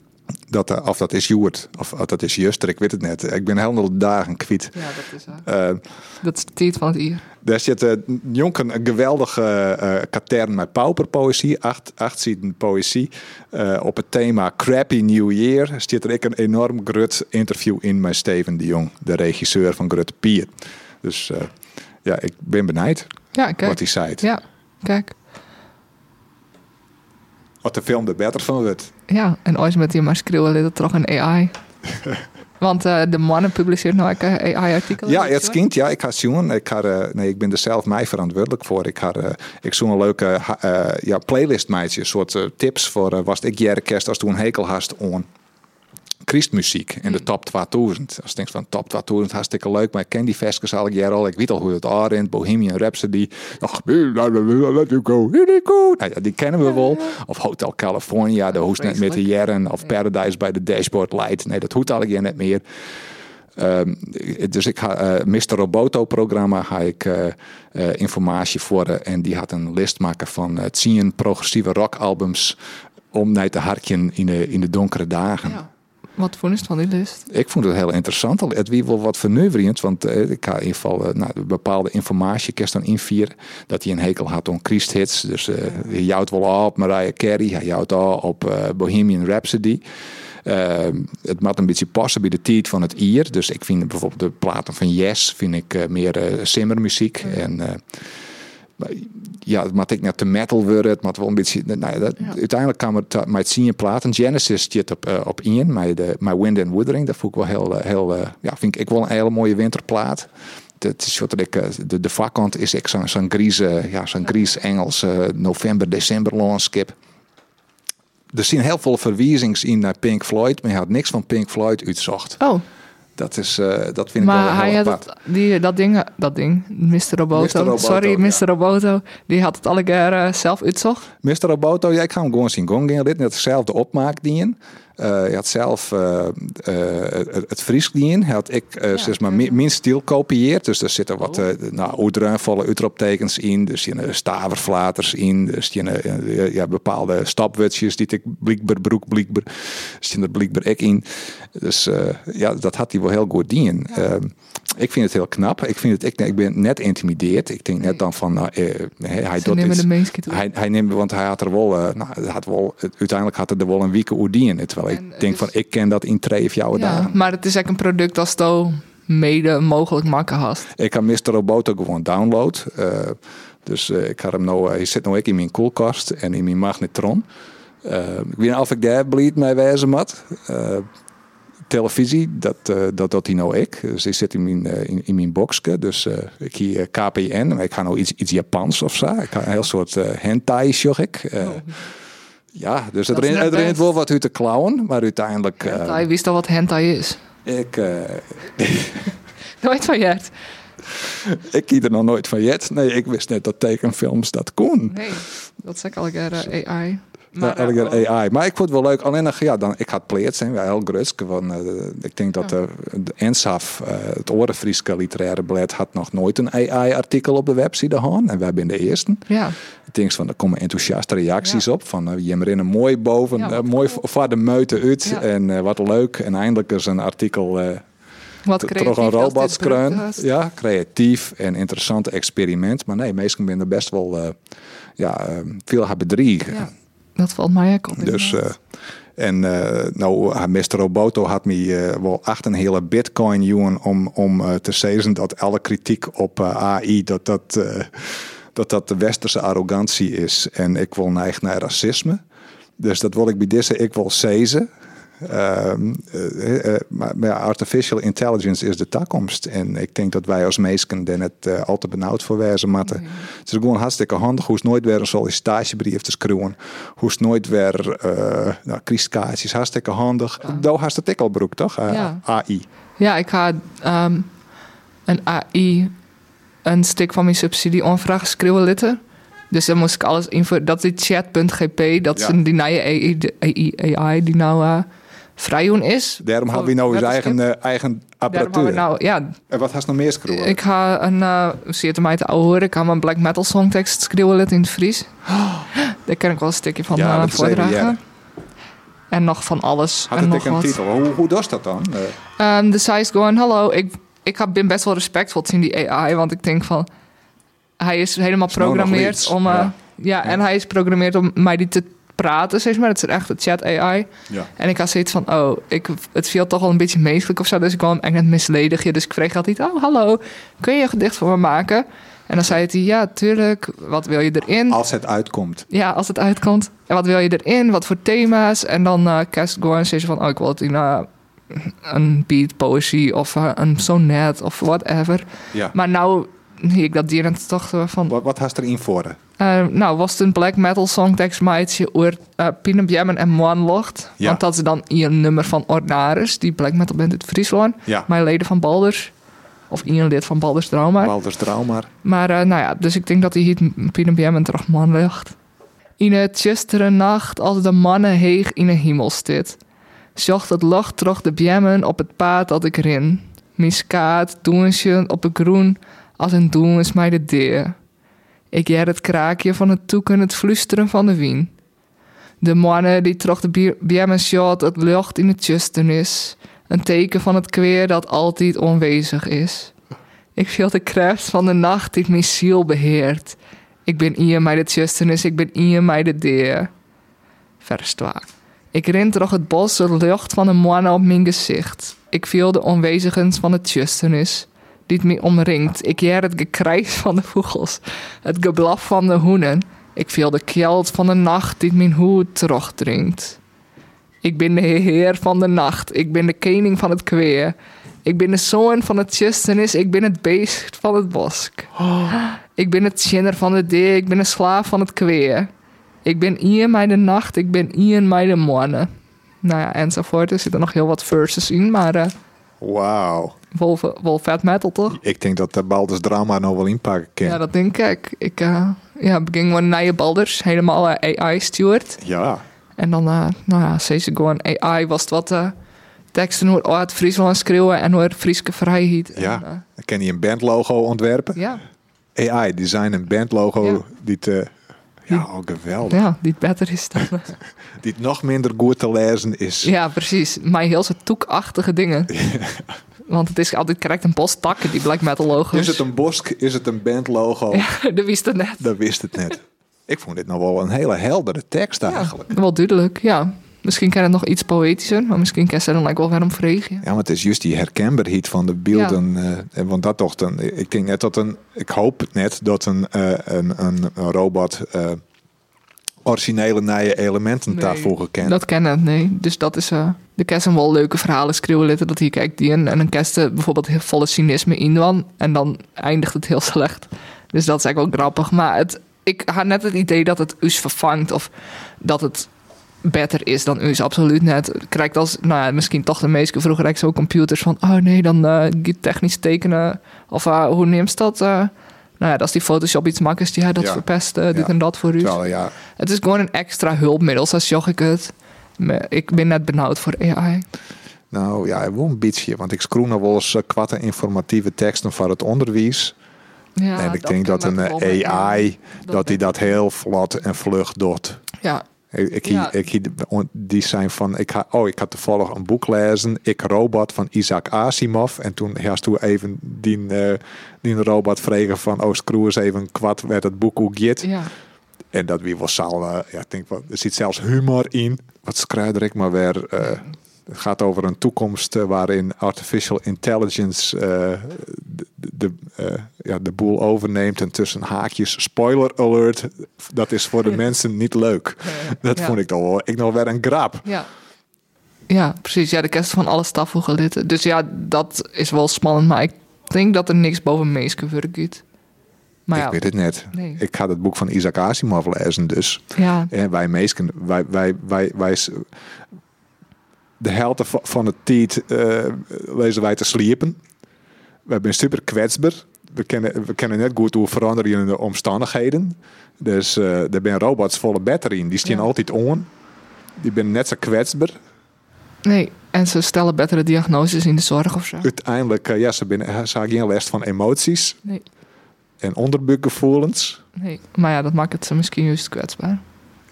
Dat, eh, of dat is Joert, of, of dat is Juster, ik weet het net. Ik ben helemaal dagen kwijt. Ja, dat is, eh, Eh, dat is de tijd van het hier. Daar zit uh, Jonken een geweldige eh katern met pauperpoëzie, acht, acht poëzie. Eh, op het thema Crappy New Year zit er ik een enorm grut interview in met Steven de Jong, de regisseur van Grut Pier. Dus eh, ja, ik ben benijd Ja, wat kijk. hij zei. Ja, kijk. Wat de film er beter van wordt. Ja, en ooit met die maar schreeuwen dit toch een AI. Want eh, de mannen publiceert nou ook een AI-artikel. Ja, het kind, ja, ik ga zien. Ik, ga, eh, nee, ik ben er zelf mij verantwoordelijk voor. Ik ga, eh, ik een leuke eh, ja, playlist meidje, een soort eh, tips voor eh, was ik jaren kerst als toen een hekel hast on Christmuziek in de top 2000. Als je denkt van top 2000 hartstikke leuk, maar ik ken die festivals al jaar al. Ik weet al hoe het aardt, Bohemian Rhapsody. Ach, let you go, here you go. Nou ja, die kennen we wel. Of Hotel California, de hoest net met de jaren. Of Paradise by the Dashboard Light. Nee, dat hoeft al jaar net meer. Ehm, dus ik eh Mr. Roboto programma ga ik eh, eh, informatie voor en die had een list maken van 10 progressieve rockalbums om naar te hartjen in de, in de donkere dagen. Ja. Wat vond je van die list? Ik vond het heel interessant. Het wie wel wat vernuverend, want eh, ik ga in ieder geval eh, nou, bepaalde informatie kerst dan invieren dat hij een hekel had om Christhits. Dus eh hij jouwt wel op Mariah Carey, hij jouwt al op Bohemian Rhapsody. Eh, het moet een beetje passen bij de tijd van het ier. Dus ik vind bijvoorbeeld de platen van Yes vind ik meer simmermuziek. En ja, het moet ik net te metal worden. Het moet wel een beetje. Nou, ja, dat, Ja. Uiteindelijk kwam het uh, met zien platen. Genesis zit op, uh, op in, met de My Wind and Wuthering. Dat vond ik wel heel, uh, heel uh, ja, vind ik, ik wel een hele mooie winterplaat. Het is wat ik, de, de vakkant is ik zo'n zo'n grieze, ja, zo'n gries Engels uh, november, december landschap. Er zijn heel veel verwijzingen in naar Pink Floyd, maar hij had niks van Pink Floyd uitzocht. Oh, Dat, is, uh, dat vind maar ik wel hij heel had apart. het, die, dat ding, dat ding, Mr. Roboto. Mr. Roboto, Sorry, ja. Mr. Roboto. Die had het alle keer eh, zelf uitzocht. Mr. Roboto, ja, ik ga hem gewoon zien gong gaan. Dit net hetzelfde opmaakdien. Uh, hij had zelf uh, uh, het, het Fries. Hij had ik uh, zeg maar min, min stil kopieerd. Dus er zitten wat uh, nou, uitruimvolle uitroeptekens in. Dus je staverflaters in. Dus je ja, bepaalde stapwutsjes die ik blikbaar broek blikbaar. Dus je er blikbaar ik in. Dus ja, dat had hij wel heel goed dien. Ja. Uh, ik vind het heel knap. Ik, vind het, ik, ik ben net intimideerd. Ik denk net dan van, uh, hij, hij doet iets. Hij, hij neemt, want hij had er wel, nou, had wel, uiteindelijk had er wel een week oerdien. Terwijl en, ik denk dus, van, ik ken dat in twee of jouw ja, dagen. Maar het is echt een product als to mede mogelijk maken hast. Ik kan Mr. Roboto gewoon download. Uh, dus uh, ik had hem nou, hij zit nou ook in mijn koelkast en in mijn magnetron. Uh, ik weet niet of ik daar blied mee wijzen moet televisie, dat, dat doet hij nou ik. Dus die zit in mijn, in, in, mijn boxje. Dus ik hier KPN, maar ik ga nou iets, iets Japans of zo. Ik ga een heel soort hentai zag ik. Oh. Ja, dus het rent, het wel wat uit te klauwen, maar uiteindelijk... Hentai, wist al wat hentai is? Ik... nooit van Jert? ik kiet er nog nooit van Jet. Nee, ik wist net dat tekenfilms dat kon. Nee, dat zeg ik al een AI. Maar, ja, uh, AI. Maar ik vond het wel leuk. Alleen nog, ja, dan, ik had pleert zijn, wel heel grutsk. Want uh, ik denk dat de, de ENSAF, uh, het Orenfrieske literaire blad, had nog nooit een AI-artikel op de website gehad. En wij zijn de eerste. Ja. Ik denk van, er komen enthousiaste reacties ja. op. Van, uh, je een mooi boven, ja, mooi voor de meute uit. En wat leuk. En eindelijk is een artikel... Wat toch een robotskreun. Ja, creatief en interessant experiment. Maar nee, meestal ben er best wel ja, veel hebben bedriegen. Ja. Dat valt mij ook op. Dus, uh, en uh, nou, Mr. Roboto had me uh, wel echt een hele bitcoin jongen om, om te zeggen dat alle kritiek op AI, dat dat, dat dat de westerse arrogantie is. En ik wil neig naar racisme. Dus dat wil ik bij deze, ik wil zezen. Ehm, eh, eh, maar, maar artificial intelligence is de toekomst. En ik denk dat wij als meesken er net eh, al te benauwd voor wezen moeten. Het is gewoon hartstikke handig. Hoe is nooit weer een sollicitatiebrief te schrijven. Hoe is nooit weer uh, nou. Hartstikke handig. Ja. Daar hast het ik al broek, toch? Ja. AI. Ja, ik ga ehm, een AI een stuk van mijn subsidie onvraag schreeuwen litten. Dus dan moest ik alles invullen. Dat is chat.gp, dat is Ja. die nieuwe AI, AI, AI die nou eh vrijdoen is. Daarom hebben we nou eens eigen, eh, eigen apparatuur. nou, ja, En wat hast nog meer schreeuwen? ik ga een, uh, zeer te mij te horen, ik ga mijn black metal songtekst schreeuwen in het Fries. Daar kan ik wel een stukje van Ja, eh, voordragen. En nog van alles. Had en het nog ik een wat. titel? Hoe, hoe doet dat dan? Eh, Um, hij is gewoon, hallo, ik, ik heb- ben best wel respectvol in die AI, want ik denk van, hij is helemaal nog programmeerd iets, om, eh, ja. ja. en hij is programmeerd om mij die te praten, zeg maar. Het is echt een chat AI. ja. En ik had zoiets van, oh, ik, het viel toch wel een beetje menselijk of zo, dus ik kwam echt net misledigje. Dus ik kreeg altijd, oh, hallo, kun je een gedicht voor me maken? En dan zei hij, ja, tuurlijk, wat wil je erin? Als het uitkomt. Ja, als het uitkomt. En wat wil je erin? Wat voor thema's? En dan eh cast en zeggen van... Oh, ik wil het in eh, een beat poëzie of eh, een sonnet of whatever. Ja. Maar nou, ik dat dier en toch eh, van... Wat, wat hast erin voor? eh, nou, was het een black metal songtekst maatje oor uh, Pinem Jemmen en Moanlocht. Ja. Want dat is dan een nummer van Ordinaris, die black metal band uit Friesland. Ja. Mijn leden van Balders. Of een lid van Balders Trauma. Balders Trauma. Maar eh, nou ja, dus ik denk dat hij hier Bjem terug man ligt. In het tjustere nacht, als de mannen heeg in een hemel stit. Zocht het lucht terug de bjemmen op het paad dat ik rin. Mijn skaat, doensje op het groen, als een doen is mij de deer. Ik jer het kraakje van het toeken, het flusteren van de wien. De mannen die terug de bjemmen sjot, het lucht in het tjusten is. Een teken van het kweer dat altijd onwezig is. Ik voel de kracht van de nacht die mijn ziel beheert. Ik ben hier mij de tjustenis, ik ben hier mij de deer. Vers 2. Ik ren terug het bos, de lucht van de mannen op mijn gezicht. Ik voel de onwezigens van de tjustenis, die me omringt. Ik hoor het gekrijs van de vogels, het geblaf van de hoenen. Ik voel de kjeld van de nacht die mijn hoed terugdringt. Ik ben de heer van de nacht, ik ben de koning van het kweer. Ik ben de zoon van het tjustenis, ik ben het beest van het bosk. Ik ben het tjinner van de deur, ik ben de slaaf van het kweer. Ik ben hier mij de nacht, ik ben hier mij de morgen. Nou ja, enzovoort. Er zitten nog heel wat verses in, maar eh Wauw. wel, wel vet metal toch? Ik denk dat de Balders Drama nog wel inpakken kan. Ja, dat denk ik. Ik eh, ja, begin gewoon nieuwe Balders, helemaal eh, AI-stuurd. Ja. En dan, eh, nou ja, ze gewoon AI was het wat teksten hoe uit Friesland schreeuwen en hoe het Frieske vrijheid. Ja. En, Dan kan je een bandlogo ontwerpen. ja, AI, design een bandlogo Ja. die te... Ja, oh, geweldig. ja, die het beter is dan. Die het nog minder goed te lezen is. ja, precies. Maar heel zo toekachtige dingen. Want het is altijd correct een bos takken, die black metal logo's. Is het een bosk? Is het een bandlogo? Ja, dat wist het net. Dat wist het net. Ik vond dit nog wel een hele heldere tekst Ja, eigenlijk. wel duidelijk, ja. Misschien kan het nog iets poëtischer, maar misschien kan ze dan ook wel weer om vregen. Ja, maar het is juist die herkenbaarheid van de beelden. eh, want dat toch dan. Ik denk net dat een. Ik hoop net dat een, eh, een, een, robot. eh, originele nieuwe elementen Nee, daarvoor kent. Dat kennen het, nee. Dus dat is... eh de kerst wel leuke verhalen schreeuwen. Dat hier kijkt die. En een kerst bijvoorbeeld heel volle cynisme in dan. En dan eindigt het heel slecht. Dus dat is eigenlijk wel grappig. Maar het, ik had net het idee dat het us vervangt. Of dat het beter is dan us. Absoluut net. Krijgt als, nou ja, misschien toch de meeste vroeger eigenlijk zo computers van... Oh nee, dan eh technisch tekenen. Of eh, hoe neemt dat? eh nou ja, dat is die Photoshop iets makkelijks. Die hij dat Ja. verpest. dit Ja. en dat voor u. Ja, Het is gewoon een extra hulpmiddel, zo zag ik het. Ik ben net benauwd voor AI. nou ja, wel een beetje. Want ik scroen nog wel eens kwatte informatieve teksten voor het onderwijs. Ja, en ik denk dat een AI, Dat ben- dat heel vlot en vlug doet. Ja, Ik, ik, Ja. ik, ik, die zijn van, ik oh, ik had toevallig een boek lezen, Ik Robot van Isaac Asimov. En toen had toen even die, eh, die robot vregen van, oh, screw eens even kwad werd het boek hoe git. ja. En dat wie was al, eh, ja, ik denk, er zit zelfs humor in. Wat schrijder ik maar weer. eh, het gaat over een toekomst eh, waarin artificial intelligence eh, de, de, eh, ja, de boel overneemt. En tussen haakjes, spoiler alert, dat is voor de mensen niet leuk. Dat Ja. vond ik dan wel. Ik nog weer een grap. ja. Ja, precies. Ja, de kerst van alle stafvoegen Dus ja, dat is wel spannend. Maar ik denk dat er niks boven Meeske gaat. Maar ik ja, weet het net. Nee. Ik ga het boek van Isaac Asimov lezen, dus. ja, En wij meesken, wij, wij, wij, wij, de helft van- de tijd eh, lezen wij te sliepen. We zijn super kwetsbaar. We kennen, we kennen net goed hoe veranderen in de omstandigheden. Dus eh er zijn robots volle batterieën. Die staan Ja. altijd on. Die zijn net zo kwetsbaar. nee. En ze stellen betere diagnoses in de zorg of zo. Uiteindelijk, eh, ja, ze, binnen, ze hebben geen last van emoties Nee, en onderbuikgevoelens. nee. Maar ja, dat maakt het ze misschien juist kwetsbaar.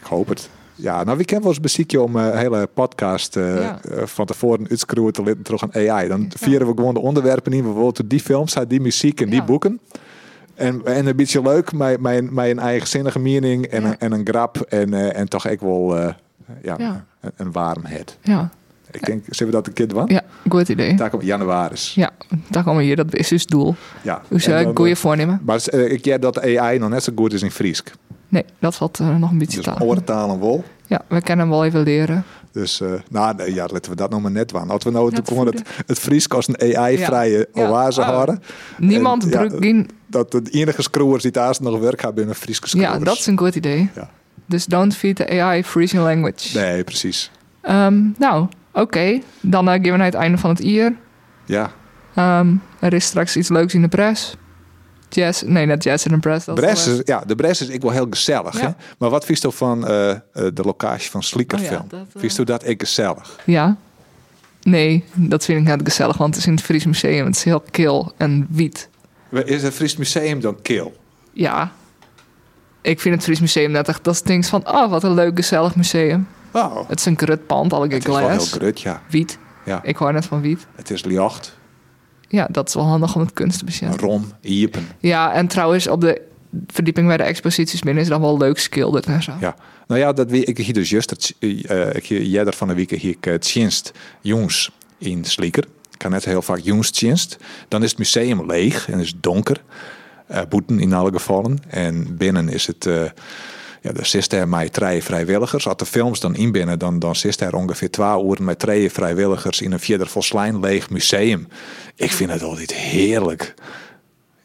Ik hoop het. Ja, nou, wie kent wel eens beziekje om eh, een hele podcast eh, Ja. eh, van tevoren uitschroeven te litten terug aan AI. Dan vieren we gewoon de onderwerpen in. Bijvoorbeeld die films, die muziek en die boeken. En, en een beetje leuk, mijn, mijn eigenzinnige mening en, een, en een grap. En, eh, en toch ook wel eh, ja. Een, een warmheid. Ja, Ik denk, zullen we dat een keer doen? ja goed idee. Daar komt januari. Ja, daar komen we hier. Dat is dus doel. Ja. Dus uh, goede eh, voornemen. Maar eh, ik jij dat AI nog net zo goed is in Friesk. Nee, dat valt eh, nog een beetje Dus oortaal en wol. Ja, we kunnen hem wel even leren. Dus eh, nou, nee, ja, laten we dat nog maar net doen. Als we nou het, het Fries als een AI-vrije Ja. oase Ja. Oh. houden. Niemand En, ja, drukt in. Dat de enige screwers die daar nog werk hebben in een Friese screwers. Ja, dat is een goed idee. Ja. Dus don't feed the AI freezing language. Nee, precies. Ehm, nou, oké. Dan eh, gaan we naar het einde van het jaar. Ja. Ehm, er is straks iets leuks in de pres. Jazz, nee, net jazz in de Bres is, ja, de Bres is ik wel heel gezellig. Ja. Hè? Maar wat vies je van eh, eh, de locatie van Slieker Oh ja, dat, eh, dat ik gezellig? Ja. Nee, dat vind ik net gezellig, want het is in het Fries Museum. Het is heel kil en wiet. Is het Fries Museum dan kil? Ja. Ik vind het Fries Museum net echt, dat is ding van, oh, wat een leuk gezellig museum. Oh, Het is een grutpand, al het is wel heel grut, ja. Wiet. ja. Ik hoor net van wiet. Het is licht, Ja, dat is wel handig om het kunst te beschermen. rom, iepen. Ja, en trouwens, op de verdieping bij de exposities binnen is dan wel leuk schilderd en zo. Ja, nou ja, dat wie ik hier dus juist het, eh, ik hier jij van de week hier ik het tjenst jongens in Slieker. Ik kan net heel vaak jongens tjenst. Dan is het museum leeg en is het donker. Eh boeten in alle gevallen. En binnen is het, eh ja, er zit er met drie vrijwilligers. Als de films dan inbinnen, dan, dan zit er ongeveer twee uur met drie vrijwilligers in een vierder volslijn leeg museum. Ik vind het altijd heerlijk.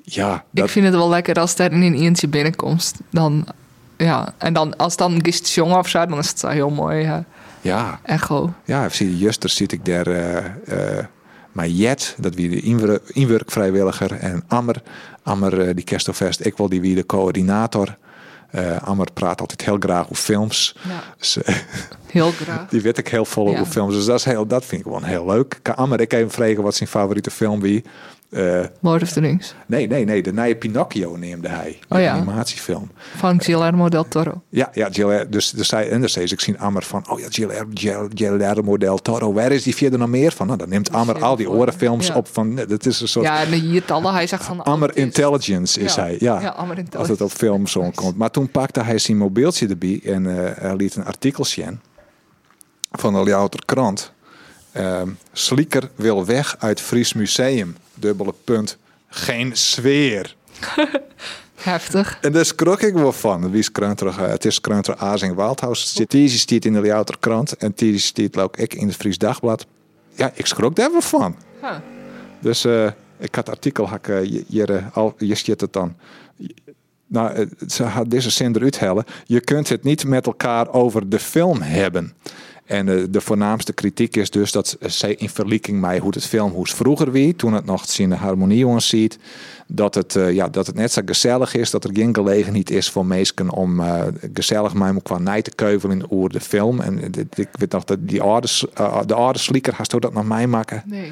Ja, dat, Ik vind het wel lekker als er in een eentje binnenkomt. Dan, ja, en dan als dan gist jongen of zo, dan is het zo heel mooi. Ja. ja. Echo. Ja, zie juster zit ik daar eh eh maar Jet, dat wie de inwer- inwerkvrijwilliger en Ammer, Ammer eh, die Kerstelvest, ik wil die wie de coördinator. Eh Ammer praat altijd heel graag over films. Ja, Dus, eh, heel graag. die weet ik heel vol Ja. over films. Dus dat, is heel, dat vind ik gewoon heel leuk. Kan Ammer ik even vragen wat zijn favoriete film wie? Eh, Lord of the Rings. nee, nee, nee. De nieuwe Pinocchio neemde hij. Oh ja. animatiefilm. Van Guillermo del Toro. Ja, ja, dus, dus zij, en dus ik zie Ammer van, oh ja, Guillermo del Toro, waar is die verder nog meer van? Nou, dan neemt Ammer al die orenfilms Ja. op van, dat is een soort Ja, en de hiertallen. Hij zegt van... Ammer oh, Intelligence is Ja. hij, ja. Ja, Ammer Als Intelligence. het op film zo komt. Maar toen pakte hij zijn mobieltje erbij en eh, hij liet een artikel zien van de Ljouter krant. Ehm Slieker wil weg uit Fries Museum. Dubbele punt. Geen sfeer. Heftig. En daar schrok ik wel van. Wie is Krunter, eh, het is Krunter Azing Waldhaus. Tizi stiet in de Ljouter krant en Tizi stiet ook ik in het Fries Dagblad. Ja, ik schrok daar wel van. Huh. Dus eh, ik had artikel hakken, je, je, eh, al, je zit het dan. Nou, eh, ze had deze zin eruit hellen. Je kunt het niet met elkaar over de film hebben. En eh, de voornaamste kritiek is dus dat zij in vergelijking met hoe het film hoe het vroeger wie, toen het nog in de harmonie jongens ziet, dat het, eh, ja, dat het net zo gezellig is, dat er geen gelegenheid is voor mensen om eh, gezellig met qua nij te keuvelen over de film. En ik weet nog dat die oude, s- eh, de oude slieker, hast dat nog mij maken? Nee.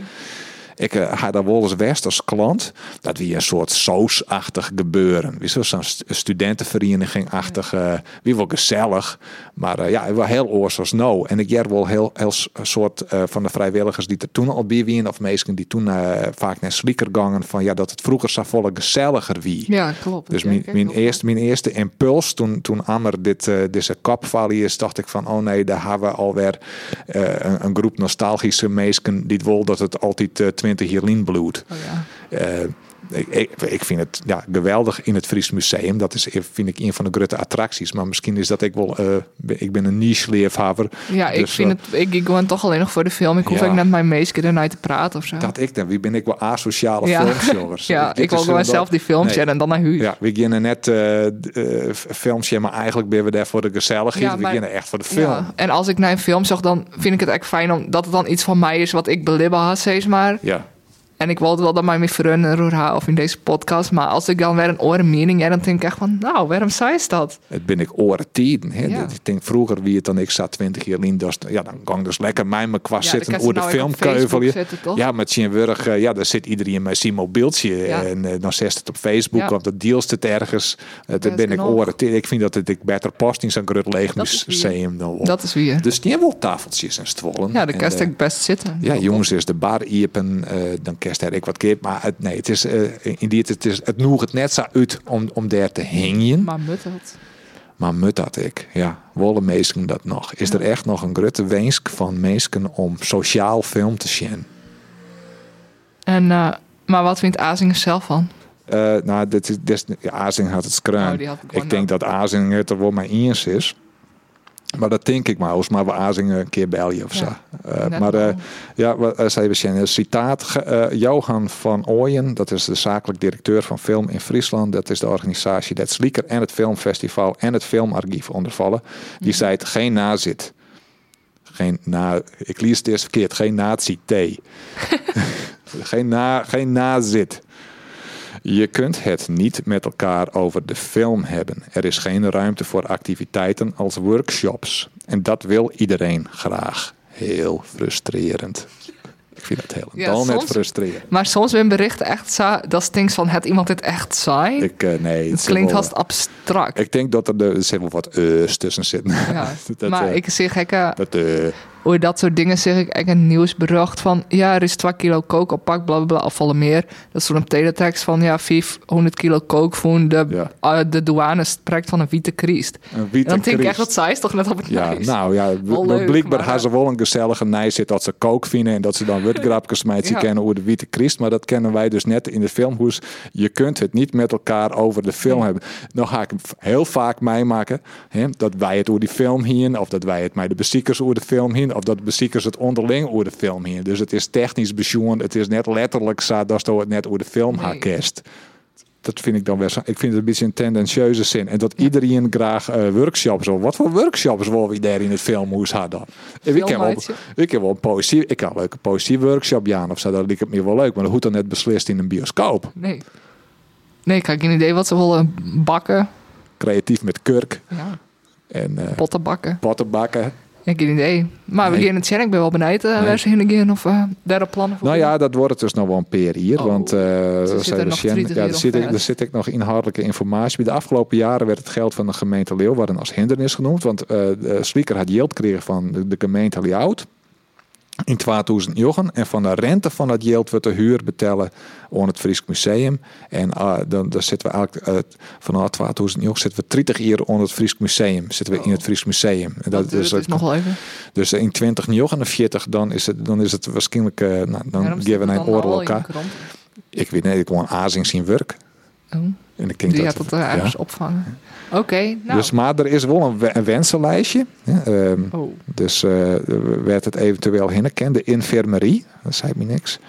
Ik uh, had daar wel eens west als klant. Dat wie een soort sausachtig gebeuren. Wie zo- zo'n st- studentenvereniging-achtig. eh, wie wel gezellig. Maar eh, ja, wel heel oors als nou. En ik jij wel heel, heel soort eh, van de vrijwilligers die er toen al bij waren. Of mensen die toen eh, vaak naar slieker gangen. Van ja, dat het vroeger zo volle gezelliger wie. Ja, klopt. Dus mijn, mijn, eerste, mijn eerste impuls toen, toen Ammer dit, eh deze kopvalie is, dacht ik van, oh nee, daar hebben we alweer eh, een, een groep nostalgische mensen die het wil dat het altijd eh, 20 jaar lien bloedt. Oh. Eh, ik, ik, vind het ja, geweldig in het Fries Museum. Dat is, vind ik, een van de grote attracties. Maar misschien is dat ik wel... eh, ik ben een niche-leerhaver. Ja, ik Dus, vind eh, het. Ik, ik gewoon toch alleen nog voor de film. Ik hoef Ja. ook net mijn meisje ernaar te praten of zo. Dat ik dan. Wie ben ik wel asociale Ja. ja, ik wil gewoon zelf die films Nee. en dan naar huis. Ja, we beginnen net eh, films, maar eigenlijk ben we daar voor de gezelligheid. Ja, we maar- beginnen echt voor de film. Ja, en als ik naar een film zag, dan vind ik het echt fijn omdat het dan iets van mij is wat ik belibben had, steeds maar. Ja. En ik wilde wel dat mij mijn vrienden roer of in deze podcast. Maar als ik dan weer een oren mening heb, dan denk ik echt van, nou, waarom zei ze dat? Het ben ik oren hè. Ja. Ik denk vroeger wie het dan ik zat 20 jaar in, dus, ja, dan kan ik dus lekker mij me Ja, zitten over de nou film ook op Facebook keuvelje. zetten, toch? Ja, met zijn wurg, eh, ja, daar zit iedereen met zijn mobieltje Ja. en eh, dan zet het op Facebook, want dat deelst het ergens. Uh, is ben ik oren. Ik vind dat het ik beter past in zo'n groot leeg Dat museum. Dat is weer. Dus die hebben wel tafeltjes en stwollen. Ja, de kerst ik best zitten. Ja, jongens, is de bar iepen, dan er ik wat keer. Maar het, nee, het is eh, in die het is het noeg het net zo uit om, om daar te hingen. Maar mut dat. Maar mut dat ik, ja, wollen mensen dat nog? Is er echt nog een grote wensk van mensen om sociaal film te zien? En, eh, maar wat vindt Azingen zelf van? Eh, nou, dit is, dit is, ja, Azing had het skruin. Oh, gewoon ik denk dat Azing het er wel mee eens is. Maar dat denk ik maar, als maar we Azing een keer bellen of Ja, zo. Eh, maar eh, ja, wat uh, zei we zien, een citaat. eh, Johan van Ooyen, dat is de zakelijk directeur van Film in Friesland. Dat is de organisatie dat Slieker en het Filmfestival en het Filmarchief ondervallen. Die Mhm. zei het geen nazit. Geen na, ik lees het eerst verkeerd, geen nazi-T. geen, na, geen nazit. Je kunt het niet met elkaar over de film hebben. Er is geen ruimte voor activiteiten als workshops. En dat wil iedereen graag. Heel frustrerend. Ik vind Ja, helemaal net soms- frustrerend. Maar soms zijn berichten echt zo, dat stinkt van, het iemand dit echt saai? Ik, eh, nee, het klinkt wel- haast abstract. Ik denk dat er, de, er zit wel wat eus tussen zitten. ja. dat, maar eh, ik zeg gekke, dat, eh, hoe dat soort dingen zeg ik echt een nieuwsbericht van ja, er is 2 kilo kook op pak, bla bla bla, of volle meer. Dat is zo'n teletext van ja, 500 kilo kook voor de, Ja. eh, de douane spreekt van een witte kriest. een En witte dan denk ik echt, Christ. dat zij is toch net op het Ja, nou ja, Wel b- leuk, blijkbaar maar- ze wel een gezellige nij zit dat ze kook vinden en dat ze dan witgrapjes met ze Ja. kennen over de Witte Christ. Maar dat kennen wij dus net in de filmhoes. Je kunt het niet met elkaar over de film hebben. Nou ga ik heel vaak meemaken hè, dat wij het over die film hien, of dat wij het met de beziekers over de film hien, of dat de beziekers het onderling over de film hien. Dus het is technisch besjoen, het is net letterlijk zo dat het net over de film Nee. haar kerst. Dat vind ik dan wel. zo- Ik vind het een beetje een tendentieuze zin. En dat iedereen graag eh, workshops wil. Wat voor workshops wil we daar in het filmhoes hadden? Ik heb, wel, ik heb wel een poëzie. Ik had een leuke poëzie workshop Jan of zo. Dat lijkt het me wel leuk. Maar dat hoeft dan net beslist in een bioscoop. Nee. Nee, ik heb geen idee wat ze willen bakken. Creatief met kurk Ja, en eh potten bakken. Ik heb geen idee. Maar we Nee. gaan het zien. Ik ben wel benieuwd uh, Nee. waar ze heen gaan of uh, daar op plannen voor Nou ja, dat wordt het dus nog wel een peer hier. Oh, want eh zei er nog Sjen- 30 ja, er, jaar zit, ik- er vijf? zit ik nog inhoudelijke informatie. Bij de afgelopen jaren werd het geld van de gemeente Leeuwarden als hindernis genoemd. Want eh de Slieker had geld gekregen van de, de gemeente Leeuwarden in 2009. En van de rente van dat geld wordt de huur betalen aan het Fries Museum. En ah, dan, dan zitten we eigenlijk uh, vanaf 2009 zitten we 30 jaar aan het Fries Museum. Zitten we in het Fries Museum. En dat, is, dus nog wel even. dus in 2049 dan is het, dan is het waarschijnlijk, uh, nou, dan geven we dat een oorlog? Ik weet niet, ik gewoon Azing zien werk. Oh, En ik denk die dat, uh, ergens opvangen. Oké, nou. Dus, maar er is wel een, we- een wensenlijstje. Ehm, oh. dus uh, werd het eventueel hinneken. De infirmerie, dat zei me niks.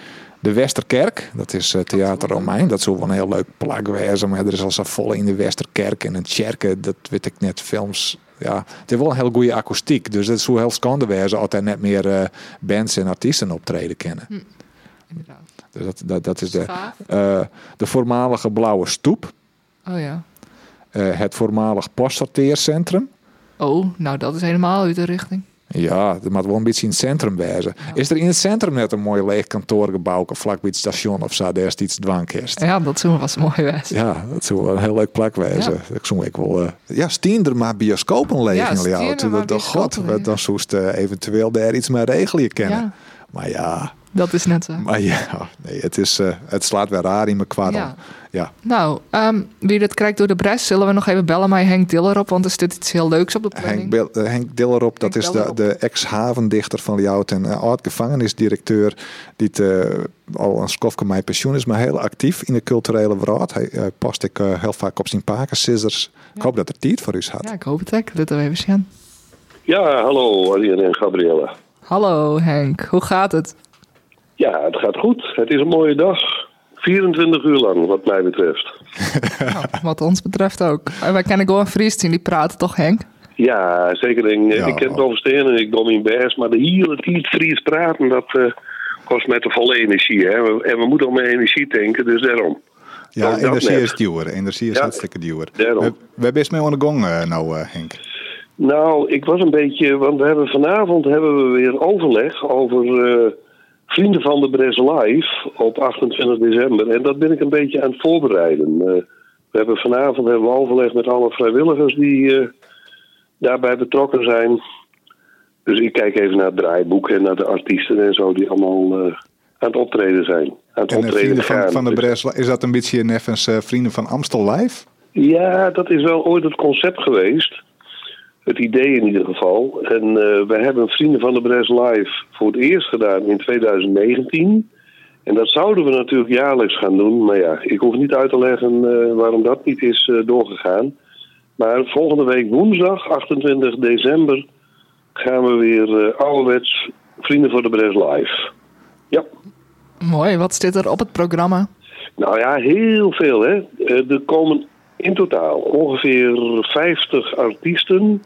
De Westerkerk, dat is uh, Theater Romein. Dat is wel een heel leuk plak wezen. Maar er is al zo vol in de Westerkerk en een kerken. Dat weet ik net, films. Ja, het heeft wel een heel goede akoestiek. Dus dat is zo heel schande wezen. Altijd net meer uh, bands en artiesten optreden kennen. Hm. Inderdaad. Dus dat, dat, dat is de, uh, de voormalige Blauwe Stoep. Oh ja. Uh, het voormalig postsorteercentrum. Oh, nou dat is helemaal uit de richting. Ja, dat moet wel een beetje in het centrum wezen. Ja. Is er in het centrum net een mooi leeg kantoorgebouw of vlak bij het station of zo, daar is iets dwankist? Ja, dat zou was mooi wezen. Ja, dat zou wel een heel leuk plek wezen. Ja. Ik zou ik wel. Uh... Ja, stien er maar bioscopen leeg ja, in jou. god, dan zoest uh, eventueel daar iets mee regelen kennen. Ja. Maar ja, Dat is net zo. Maar ja, nee, het, is, uh, het slaat weer raar in mijn kwartel. Ja. Ja. Nou, ehm, wie dat krijgt door de bres, zullen we nog even bellen met Henk Dillerop, want er zit iets heel leuks op de planning. Henk, Bil- uh, Henk Dillerop, dat Henk is de, Dillerop. de ex-havendichter van Ljout en uh, oud-gevangenisdirecteur. Die het, uh, al een skofke mijn pensioen is, maar heel actief in de culturele wereld. Hij uh, past ik uh, heel vaak op zijn paken, scissors. Ik hoop dat er tijd voor u had. Ja, ik hoop het ook. Dit we even zien. Ja, hallo Arjen en Gabriella. Hallo Henk, hoe gaat het? Ja, het gaat goed. Het is een mooie dag. 24 uur lang, wat mij betreft. nou, wat ons betreft ook. En wij kennen gewoon Fries zien, die praten toch Henk? Ja, zeker. Ik, Ja. ik ken het oversteen en ik kom in best, maar de hele tijd Fries praten, dat eh, kost met de volle energie. Hè? En we moeten om energie tanken, dus daarom. Ja, Ook dat energie net. is duur. Energie is Ja, hartstikke duur. daarom. We, we hebben eens mee aan de gong uh, nou, uh, Henk. Nou, ik was een beetje, want we hebben vanavond hebben we weer overleg over eh, Vrienden van de Bres Live op 28 december. En dat ben ik een beetje aan het voorbereiden. Eh, we hebben vanavond hebben we overleg met alle vrijwilligers die eh, daarbij betrokken zijn. Dus ik kijk even naar het draaiboek en naar de artiesten en zo die allemaal eh, aan het optreden zijn. Aan het En optreden vrienden van, gaan. van de Bres, is dat een beetje neffens uh, vrienden van Amstel Live? Ja, dat is wel ooit het concept geweest. Het idee in ieder geval. En uh, wij hebben Vrienden van de Bres Live voor het eerst gedaan in 2019. En dat zouden we natuurlijk jaarlijks gaan doen. Maar ja, ik hoef niet uit te leggen uh, waarom dat niet is uh, doorgegaan. Maar volgende week woensdag, 28 december, gaan we weer ouderwets Vrienden voor de Bres Live. Ja. Mooi, wat zit er op het programma? Nou ja, heel veel hè. Er komen in totaal ongeveer 50 artiesten.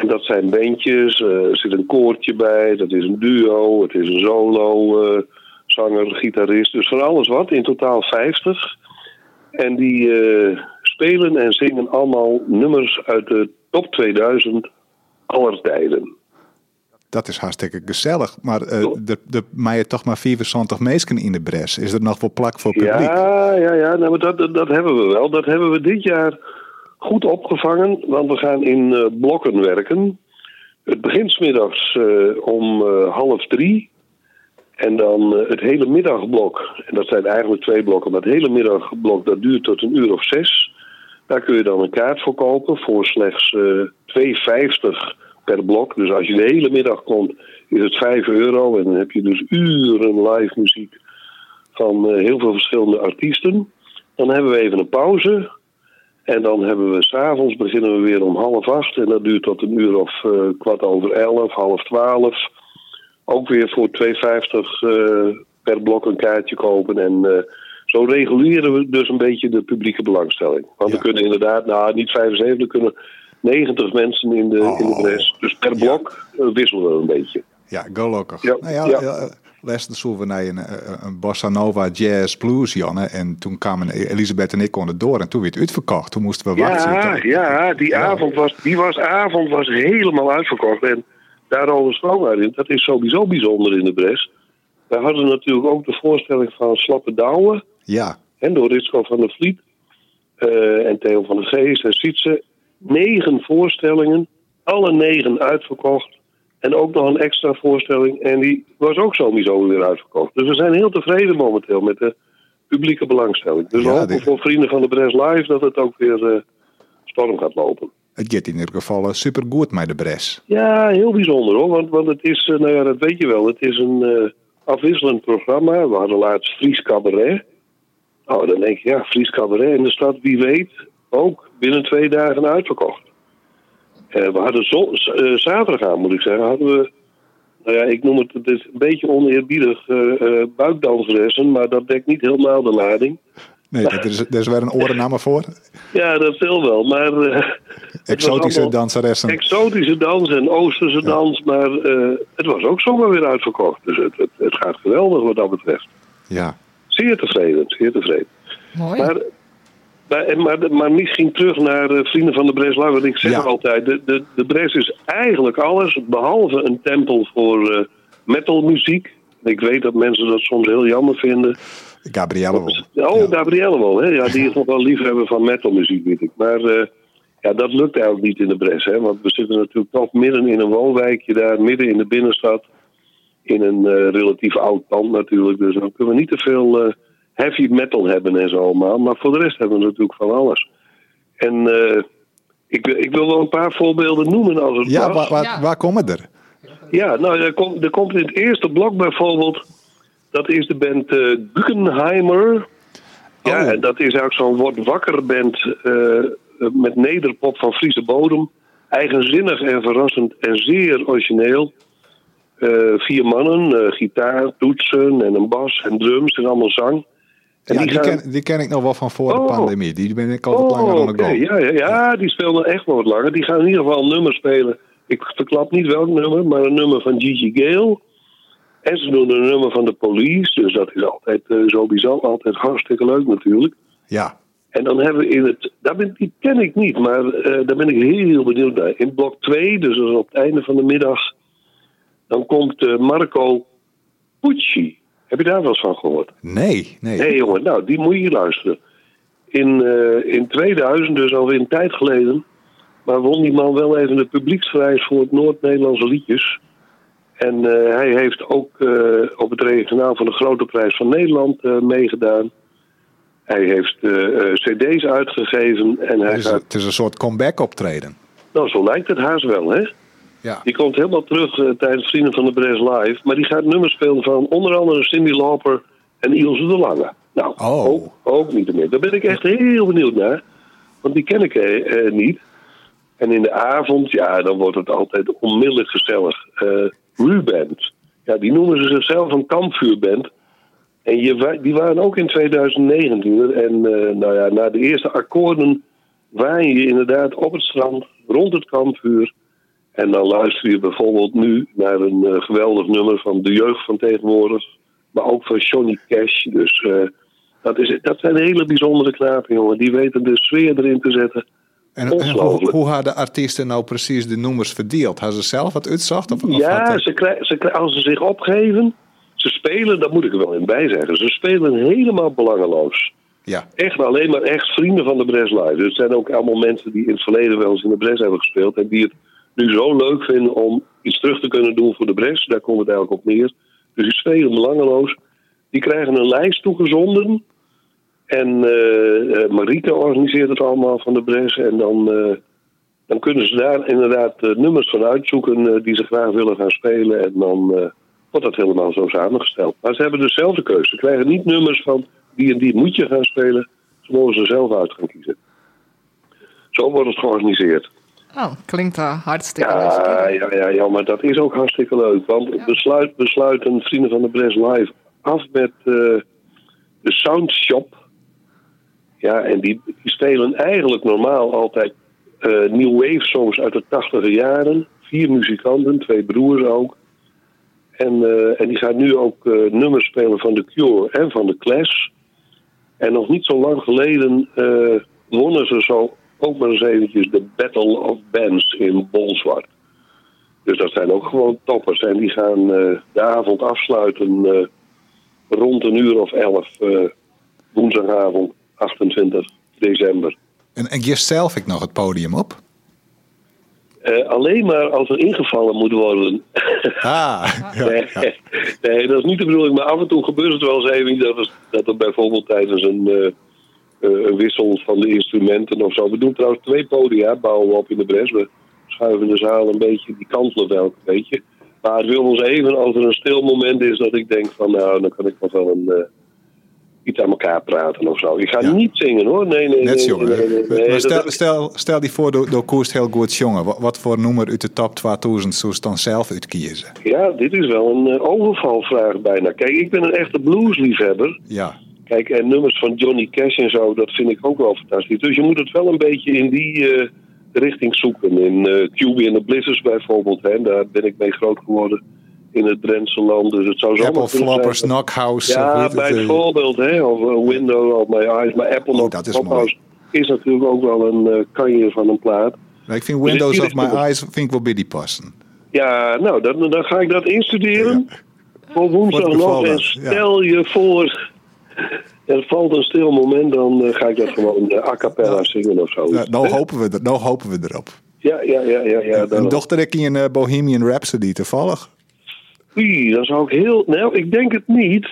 En dat zijn bandjes, uh, er zit een koortje bij, dat is een duo, het is een solo, uh, zanger, gitarist, dus van alles wat. In totaal 50. En die uh, spelen en zingen allemaal nummers uit de top 2000 aller tijden. Dat is hartstikke gezellig. Maar uh, maaien toch maar 74 mensen in de bres. Is er nog wel plak voor publiek? Ja, ja, ja. Nou, dat, dat, dat hebben we wel. Dat hebben we dit jaar goed opgevangen. Want we gaan in uh, blokken werken. Het begint smiddags uh, om uh, half drie. En dan het hele middagblok. En dat zijn eigenlijk twee blokken. Maar het hele middagblok dat duurt tot een uur of zes. Daar kun je dan een kaart voor kopen. Voor slechts 2,50 per blok. Dus als je de hele middag komt, is het 5 euro. En dan heb je dus uren live muziek van heel veel verschillende artiesten. Dan hebben we even een pauze. En dan hebben we s'avonds beginnen we weer om half acht. En dat duurt tot een uur of uh, kwart over elf, half twaalf. Ook weer voor 2,50 uh, per blok een kaartje kopen. En uh, zo reguleren we dus een beetje de publieke belangstelling. Want ja. er kunnen inderdaad, nou niet 75, er kunnen 90 mensen in de, oh. in de bres. Dus per blok ja. wisselen we een beetje. Ja, gelukkig. Ja, nou ja, ja. Ja. Lesten zoeken we naar een, een bossa nova jazz blues, Janne. En toen kwamen Elisabeth en ik konden door. En toen werd het uitverkocht. Toen moesten we wachten. Ja, ja die, ja. Avond was, die was, avond was helemaal uitverkocht. En daarover gesproken, in, dat is sowieso bijzonder in de Bres. We hadden natuurlijk ook de voorstelling van Slappe Douwen. Ja. En door Ritsko van der Vliet. Uh, en Theo van der Geest en Sietse. Negen voorstellingen. Alle negen uitverkocht. En ook nog een extra voorstelling. En die was ook sowieso weer uitverkocht. Dus we zijn heel tevreden momenteel met de publieke belangstelling. Dus ja, we hopen dit... voor Vrienden van de Bres Live dat het ook weer uh, storm gaat lopen. Het gaat in ieder geval uh, super goed met de Bres. Ja, heel bijzonder hoor. Want, want het is, uh, nou ja, dat weet je wel. Het is een afwisselend programma. We hadden laatst Fries Cabaret. Nou, dan denk je, ja, Fries Cabaret in de stad, wie weet, ook binnen twee dagen uitverkocht. Uh, we hadden zo, uh, zaterdag aan, moet ik zeggen, hadden we, nou ja, ik noem het, het is een beetje oneerbiedig, uh, buikdansressen, maar dat dekt niet helemaal de lading. Nee, er is, er is weer een orennaam voor. Ja, dat wil wel, maar... exotische danseressen. Exotische dans en Oosterse ja. dans, maar het was ook zomaar weer uitverkocht. Dus het, het, het, gaat geweldig wat dat betreft. Ja. Zeer tevreden, zeer tevreden. Mooi. Maar, maar, maar, maar misschien terug naar uh, Vrienden van de Bres Live. Want ik zeg ja. altijd, de, de, de Bres is eigenlijk alles behalve een tempel voor uh, metalmuziek. Ik weet dat mensen dat soms heel jammer vinden. Gabrielle wel. Oh, ja. Gabrielle wel. Hè? Ja, die is nog wel liefhebber van metalmuziek, weet ik. Maar uh, ja, dat lukt eigenlijk niet in de Bres. Hè? Want we zitten natuurlijk toch midden in een woonwijkje daar, midden in de binnenstad. in een eh, relatief oud pand natuurlijk. Dus dan kunnen we niet te veel eh, heavy metal hebben en zo allemaal. Maar voor de rest hebben we natuurlijk van alles. En eh, ik, ik wil wel een paar voorbeelden noemen als het Ja, waar, waar, Ja. waar komen er? Ja, nou, er komt, er komt in het eerste blok bijvoorbeeld. Dat is de band eh Guggenheimer. Ja, Oh. en dat is eigenlijk zo'n word wakker band eh, met nederpop van Friese bodem. Eigenzinnig en verrassend en zeer origineel. Eh, vier mannen, eh, gitaar, toetsen en een bas en drums en allemaal zang. En Ja, die, gaan- ken, die ken ik nog wel van voor de Oh. pandemie. Die ben ik altijd langer Oh, aan oké. de go. Ja, ja, ja, die speelden echt wel wat langer. Die gaan in ieder geval een nummer spelen. Ik verklap niet welk nummer, maar een nummer van Gigi Gale. En ze doen een nummer van de Police. Dus dat is altijd eh, sowieso altijd hartstikke leuk natuurlijk. Ja. En dan hebben we in het. Daar ben, die ken ik niet, maar eh, daar ben ik heel benieuwd naar. In blok 2, dus op het einde van de middag. Dan komt eh, Marco Pucci. Heb je daar wel eens van gehoord? Nee, nee. Nee, jongen, nou, die moet je luisteren. In, eh, in 2000, dus alweer een tijd geleden. Maar won die man wel even de publieksprijs voor het Noord-Nederlandse liedjes. En eh, hij heeft ook eh, op het regionaal van de Grote Prijs van Nederland meegedaan. Hij heeft CD's uitgegeven en hij Het is, gaat. het is een soort comeback optreden. Nou, zo lijkt het haast wel, hè? Ja. Die komt helemaal terug eh, tijdens Vrienden van de Bres Live. Maar die gaat nummers spelen van onder andere Cindy Lauper en Ilse de Lange. Nou, Oh. ook, ook niet meer. Daar ben ik echt heel benieuwd naar. Want die ken ik eh, eh, niet. En in de avond, ja, dan wordt het altijd onmiddellijk gezellig. Eh Ruband. Ja, die noemen ze zichzelf een kampvuurband. En je, die waren ook in 2019. En nou ja, na de eerste akkoorden waan je inderdaad op het strand rond het kampvuur. En dan luister je bijvoorbeeld nu naar een eh, geweldig nummer van de jeugd van tegenwoordig. Maar ook van Johnny Cash. Dus eh, dat, is, dat zijn hele bijzondere knapen, jongen. Die weten de sfeer erin te zetten. En, en hoe, hoe hadden de artiesten nou precies de nummers verdeeld? Hadden ze zelf wat uitzacht? Of, Ja, ze ze als ze zich opgeven, ze spelen, dat moet ik er wel in bij zeggen. Ze spelen helemaal belangeloos. ja. Echt alleen maar echt vrienden van de Bres Live. Dus het zijn ook allemaal mensen die in het verleden wel eens in de Bres hebben gespeeld. En die het nu zo leuk vinden om iets terug te kunnen doen voor de Bres. Daar komt het eigenlijk op neer. Dus die spelen belangeloos. Die krijgen een lijst toegezonden. En eh, Marieke organiseert het allemaal van de Bres. En dan, eh, dan kunnen ze daar inderdaad nummers van uitzoeken die ze graag willen gaan spelen. En dan wordt dat helemaal zo samengesteld. Maar ze hebben dezelfde keuze. Ze krijgen niet nummers van die en die moet je gaan spelen. Ze mogen ze zelf uit gaan kiezen. Zo wordt het georganiseerd. Oh, klinkt hartstikke Ja, leuk. ja, ja, ja, maar dat is ook hartstikke leuk. Want besluit, besluiten Vrienden van de Bres Live af met eh, de Soundshop. Ja, en die, die spelen eigenlijk normaal altijd eh, new wave songs uit de tachtige jaren. Vier muzikanten, twee broers ook. En, eh, en die gaan nu ook nummers spelen van The Cure en van The Clash. En nog niet zo lang geleden wonnen ze zo ook maar eens eventjes de Battle of Bands in Bolzwart. Dus dat zijn ook gewoon toppers. En die gaan eh, de avond afsluiten eh, rond een uur of elf eh, woensdagavond 28 december. En, en je zelf ik nog het podium op? Alleen maar als er ingevallen moet worden. Ah, ja, nee, ja. nee, dat is niet de bedoeling. Maar af en toe gebeurt het wel eens even dat er, dat er bijvoorbeeld tijdens een, een wissel van de instrumenten of zo. We doen trouwens twee podia, bouwen we op in de Bres. We schuiven de zaal een beetje, die kantelen wel een beetje. Maar het wil ons even als er een stil moment is dat ik denk van nou, dan kan ik nog wel een, eh, iets aan elkaar praten of zo. Ik ga Ja. niet zingen hoor. Nee, nee, Net nee, nee, nee, maar stel, ik- stel, stel die voor, door, koerst heel goed jongen. Wat, wat voor nummer uit de top 2000 zou je dan zelf uitkiezen? Ja, dit is wel een eh, overvalvraag bijna. Kijk, ik ben een echte bluesliefhebber. Ja, Kijk, en nummers van Johnny Cash en zo, dat vind ik ook wel fantastisch. Dus je moet het wel een beetje in die eh, richting zoeken. In eh QB and the Blizzards bijvoorbeeld, hè, daar ben ik mee groot geworden in het Drentse land. Dus het zou zo Apple Floppers, Knockhouse. of Ja, het, eh, bijvoorbeeld, hè, of Window of My Eyes. Maar Apple Oh, of dat is Clubhouse is natuurlijk ook wel een kanje van een plaat. Ik vind Windows Dus of die My Eyes vind ik wel bij die passen. Ja, nou, dan, dan ga ik dat instuderen. Voor woensdag nog. En ja. stel je voor, er valt een stil moment, dan eh, ga ik dat gewoon eh, a cappella zingen of zo. Nou, nou, hopen we er, nou hopen we erop. Ja, ja, ja, ja. ja Een dochter ik in uh, Bohemian Rhapsody toevallig. Oei, dan zou ik heel... Nou, ik denk het niet.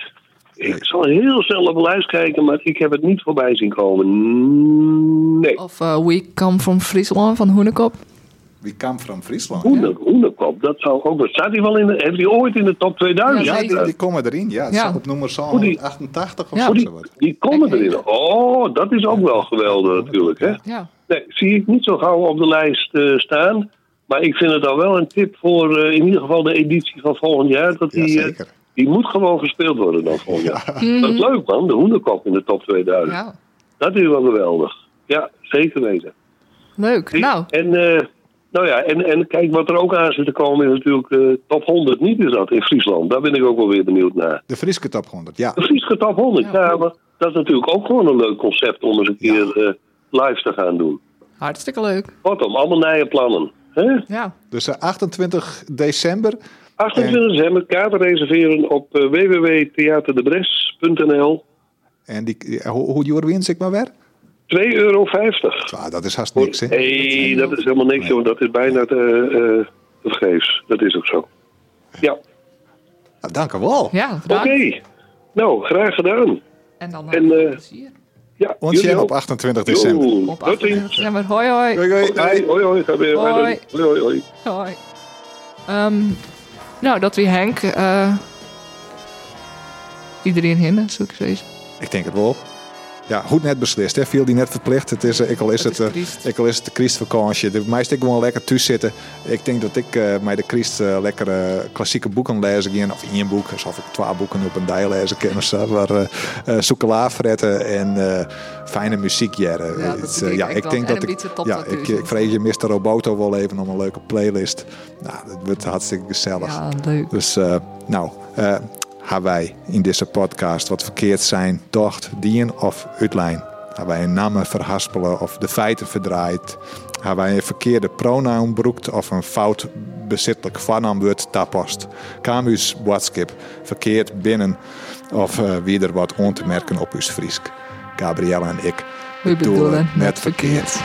Ik zal heel snel op de lijst kijken, maar ik heb het niet voorbij zien komen. Nee. Of eh, We Come From Friesland van Hoenekop. Wie kwam van Friesland? Hoene, Hoenekop, dat zou ook wel... Staat hij wel in de... Heeft hij ooit in de top 2000? Ja, Ja, die, die komen erin. Ja, Ja. op nummer zo Hoe die- 88 of Ja. zo. die, zo wat. die komen erin. Oh, dat is ook wel geweldig natuurlijk, hè? Ja. Nee, zie ik niet zo gauw op de lijst eh, staan. Maar ik vind het dan wel een tip voor eh, in ieder geval de editie van volgend jaar. Dat Ja, die, eh, zeker. die moet gewoon gespeeld worden dan volgend jaar. Dat is leuk man, de hoenderkop in de top 2000. ja. Dat is wel geweldig. Ja, zeker weten. Leuk. Nou, En, eh, nou ja, en, en kijk, wat er ook aan zit te komen is natuurlijk eh, top 100 niet is dat in Friesland. Daar ben ik ook wel weer benieuwd naar. De Frieske top 100, ja. De Friese top 100, Ja, ja, maar dat is natuurlijk ook gewoon een leuk concept om eens een keer eh, live te gaan doen. hartstikke leuk. Kortom, allemaal nieuwe plannen. Hè? Ja. Dus eh, 28 december. 28 december kaarten reserveren op eh, www.theaterdebres.nl. En die, eh, hoe, hoe duur wint ik maar weer? 2,50 euro. Ah, dat is haast niks, hè? Nee, dat is helemaal niks, joh. Dat is bijna te, eh, te vergeefs. Dat is ook zo. Ja, oké. Nou, dank u wel. Ja, bedankt. Nou, graag gedaan. En dan En, nog eh, plezier. Ja, Ons op ook. 28 december. Op Tot 28 ziens. december. Hoi, hoi. Hoi, hoi. Hoi, hoi, hoi. Ga weer Hoi. Hoi, hoi, hoi. Hoi. Ehm, nou, dat wie Henk... eh iedereen hinnen, zou ik zeggen. Ik denk het wel. Ja, goed net beslist. Hè. Viel die net verplicht. Het is, eh, ik al is het, eh, ik al is het de Christvakantie. De meeste ik gewoon lekker thuis zitten. Ik denk dat ik eh met de Christ eh, lekker klassieke boeken lezen gaan. Of één boek. Alsof ik twee boeken op een dag lezen kan. Of zo. Maar uh, en fijne muziek jaren. Ja, Het, ik ja, denk En dat ik, ja, 2000. ik, ik vrees je Mr. Roboto wel even om een leuke playlist. Nou, dat wordt hartstikke gezellig. Ja, leuk. Dus nou, hebben wij in deze podcast wat verkeerd zijn, dacht, dien of uitlijn. Hebben wij een namen verhaspelen of de feiten verdraaid. Hebben wij een verkeerde pronoun broekt of een fout bezittelijk voornaamwoord tapast. Uw boodschap verkeerd binnen of eh, wie er wat on te merken op uw Friesk. Gabrielle en ik We bedoelen net verkeerd.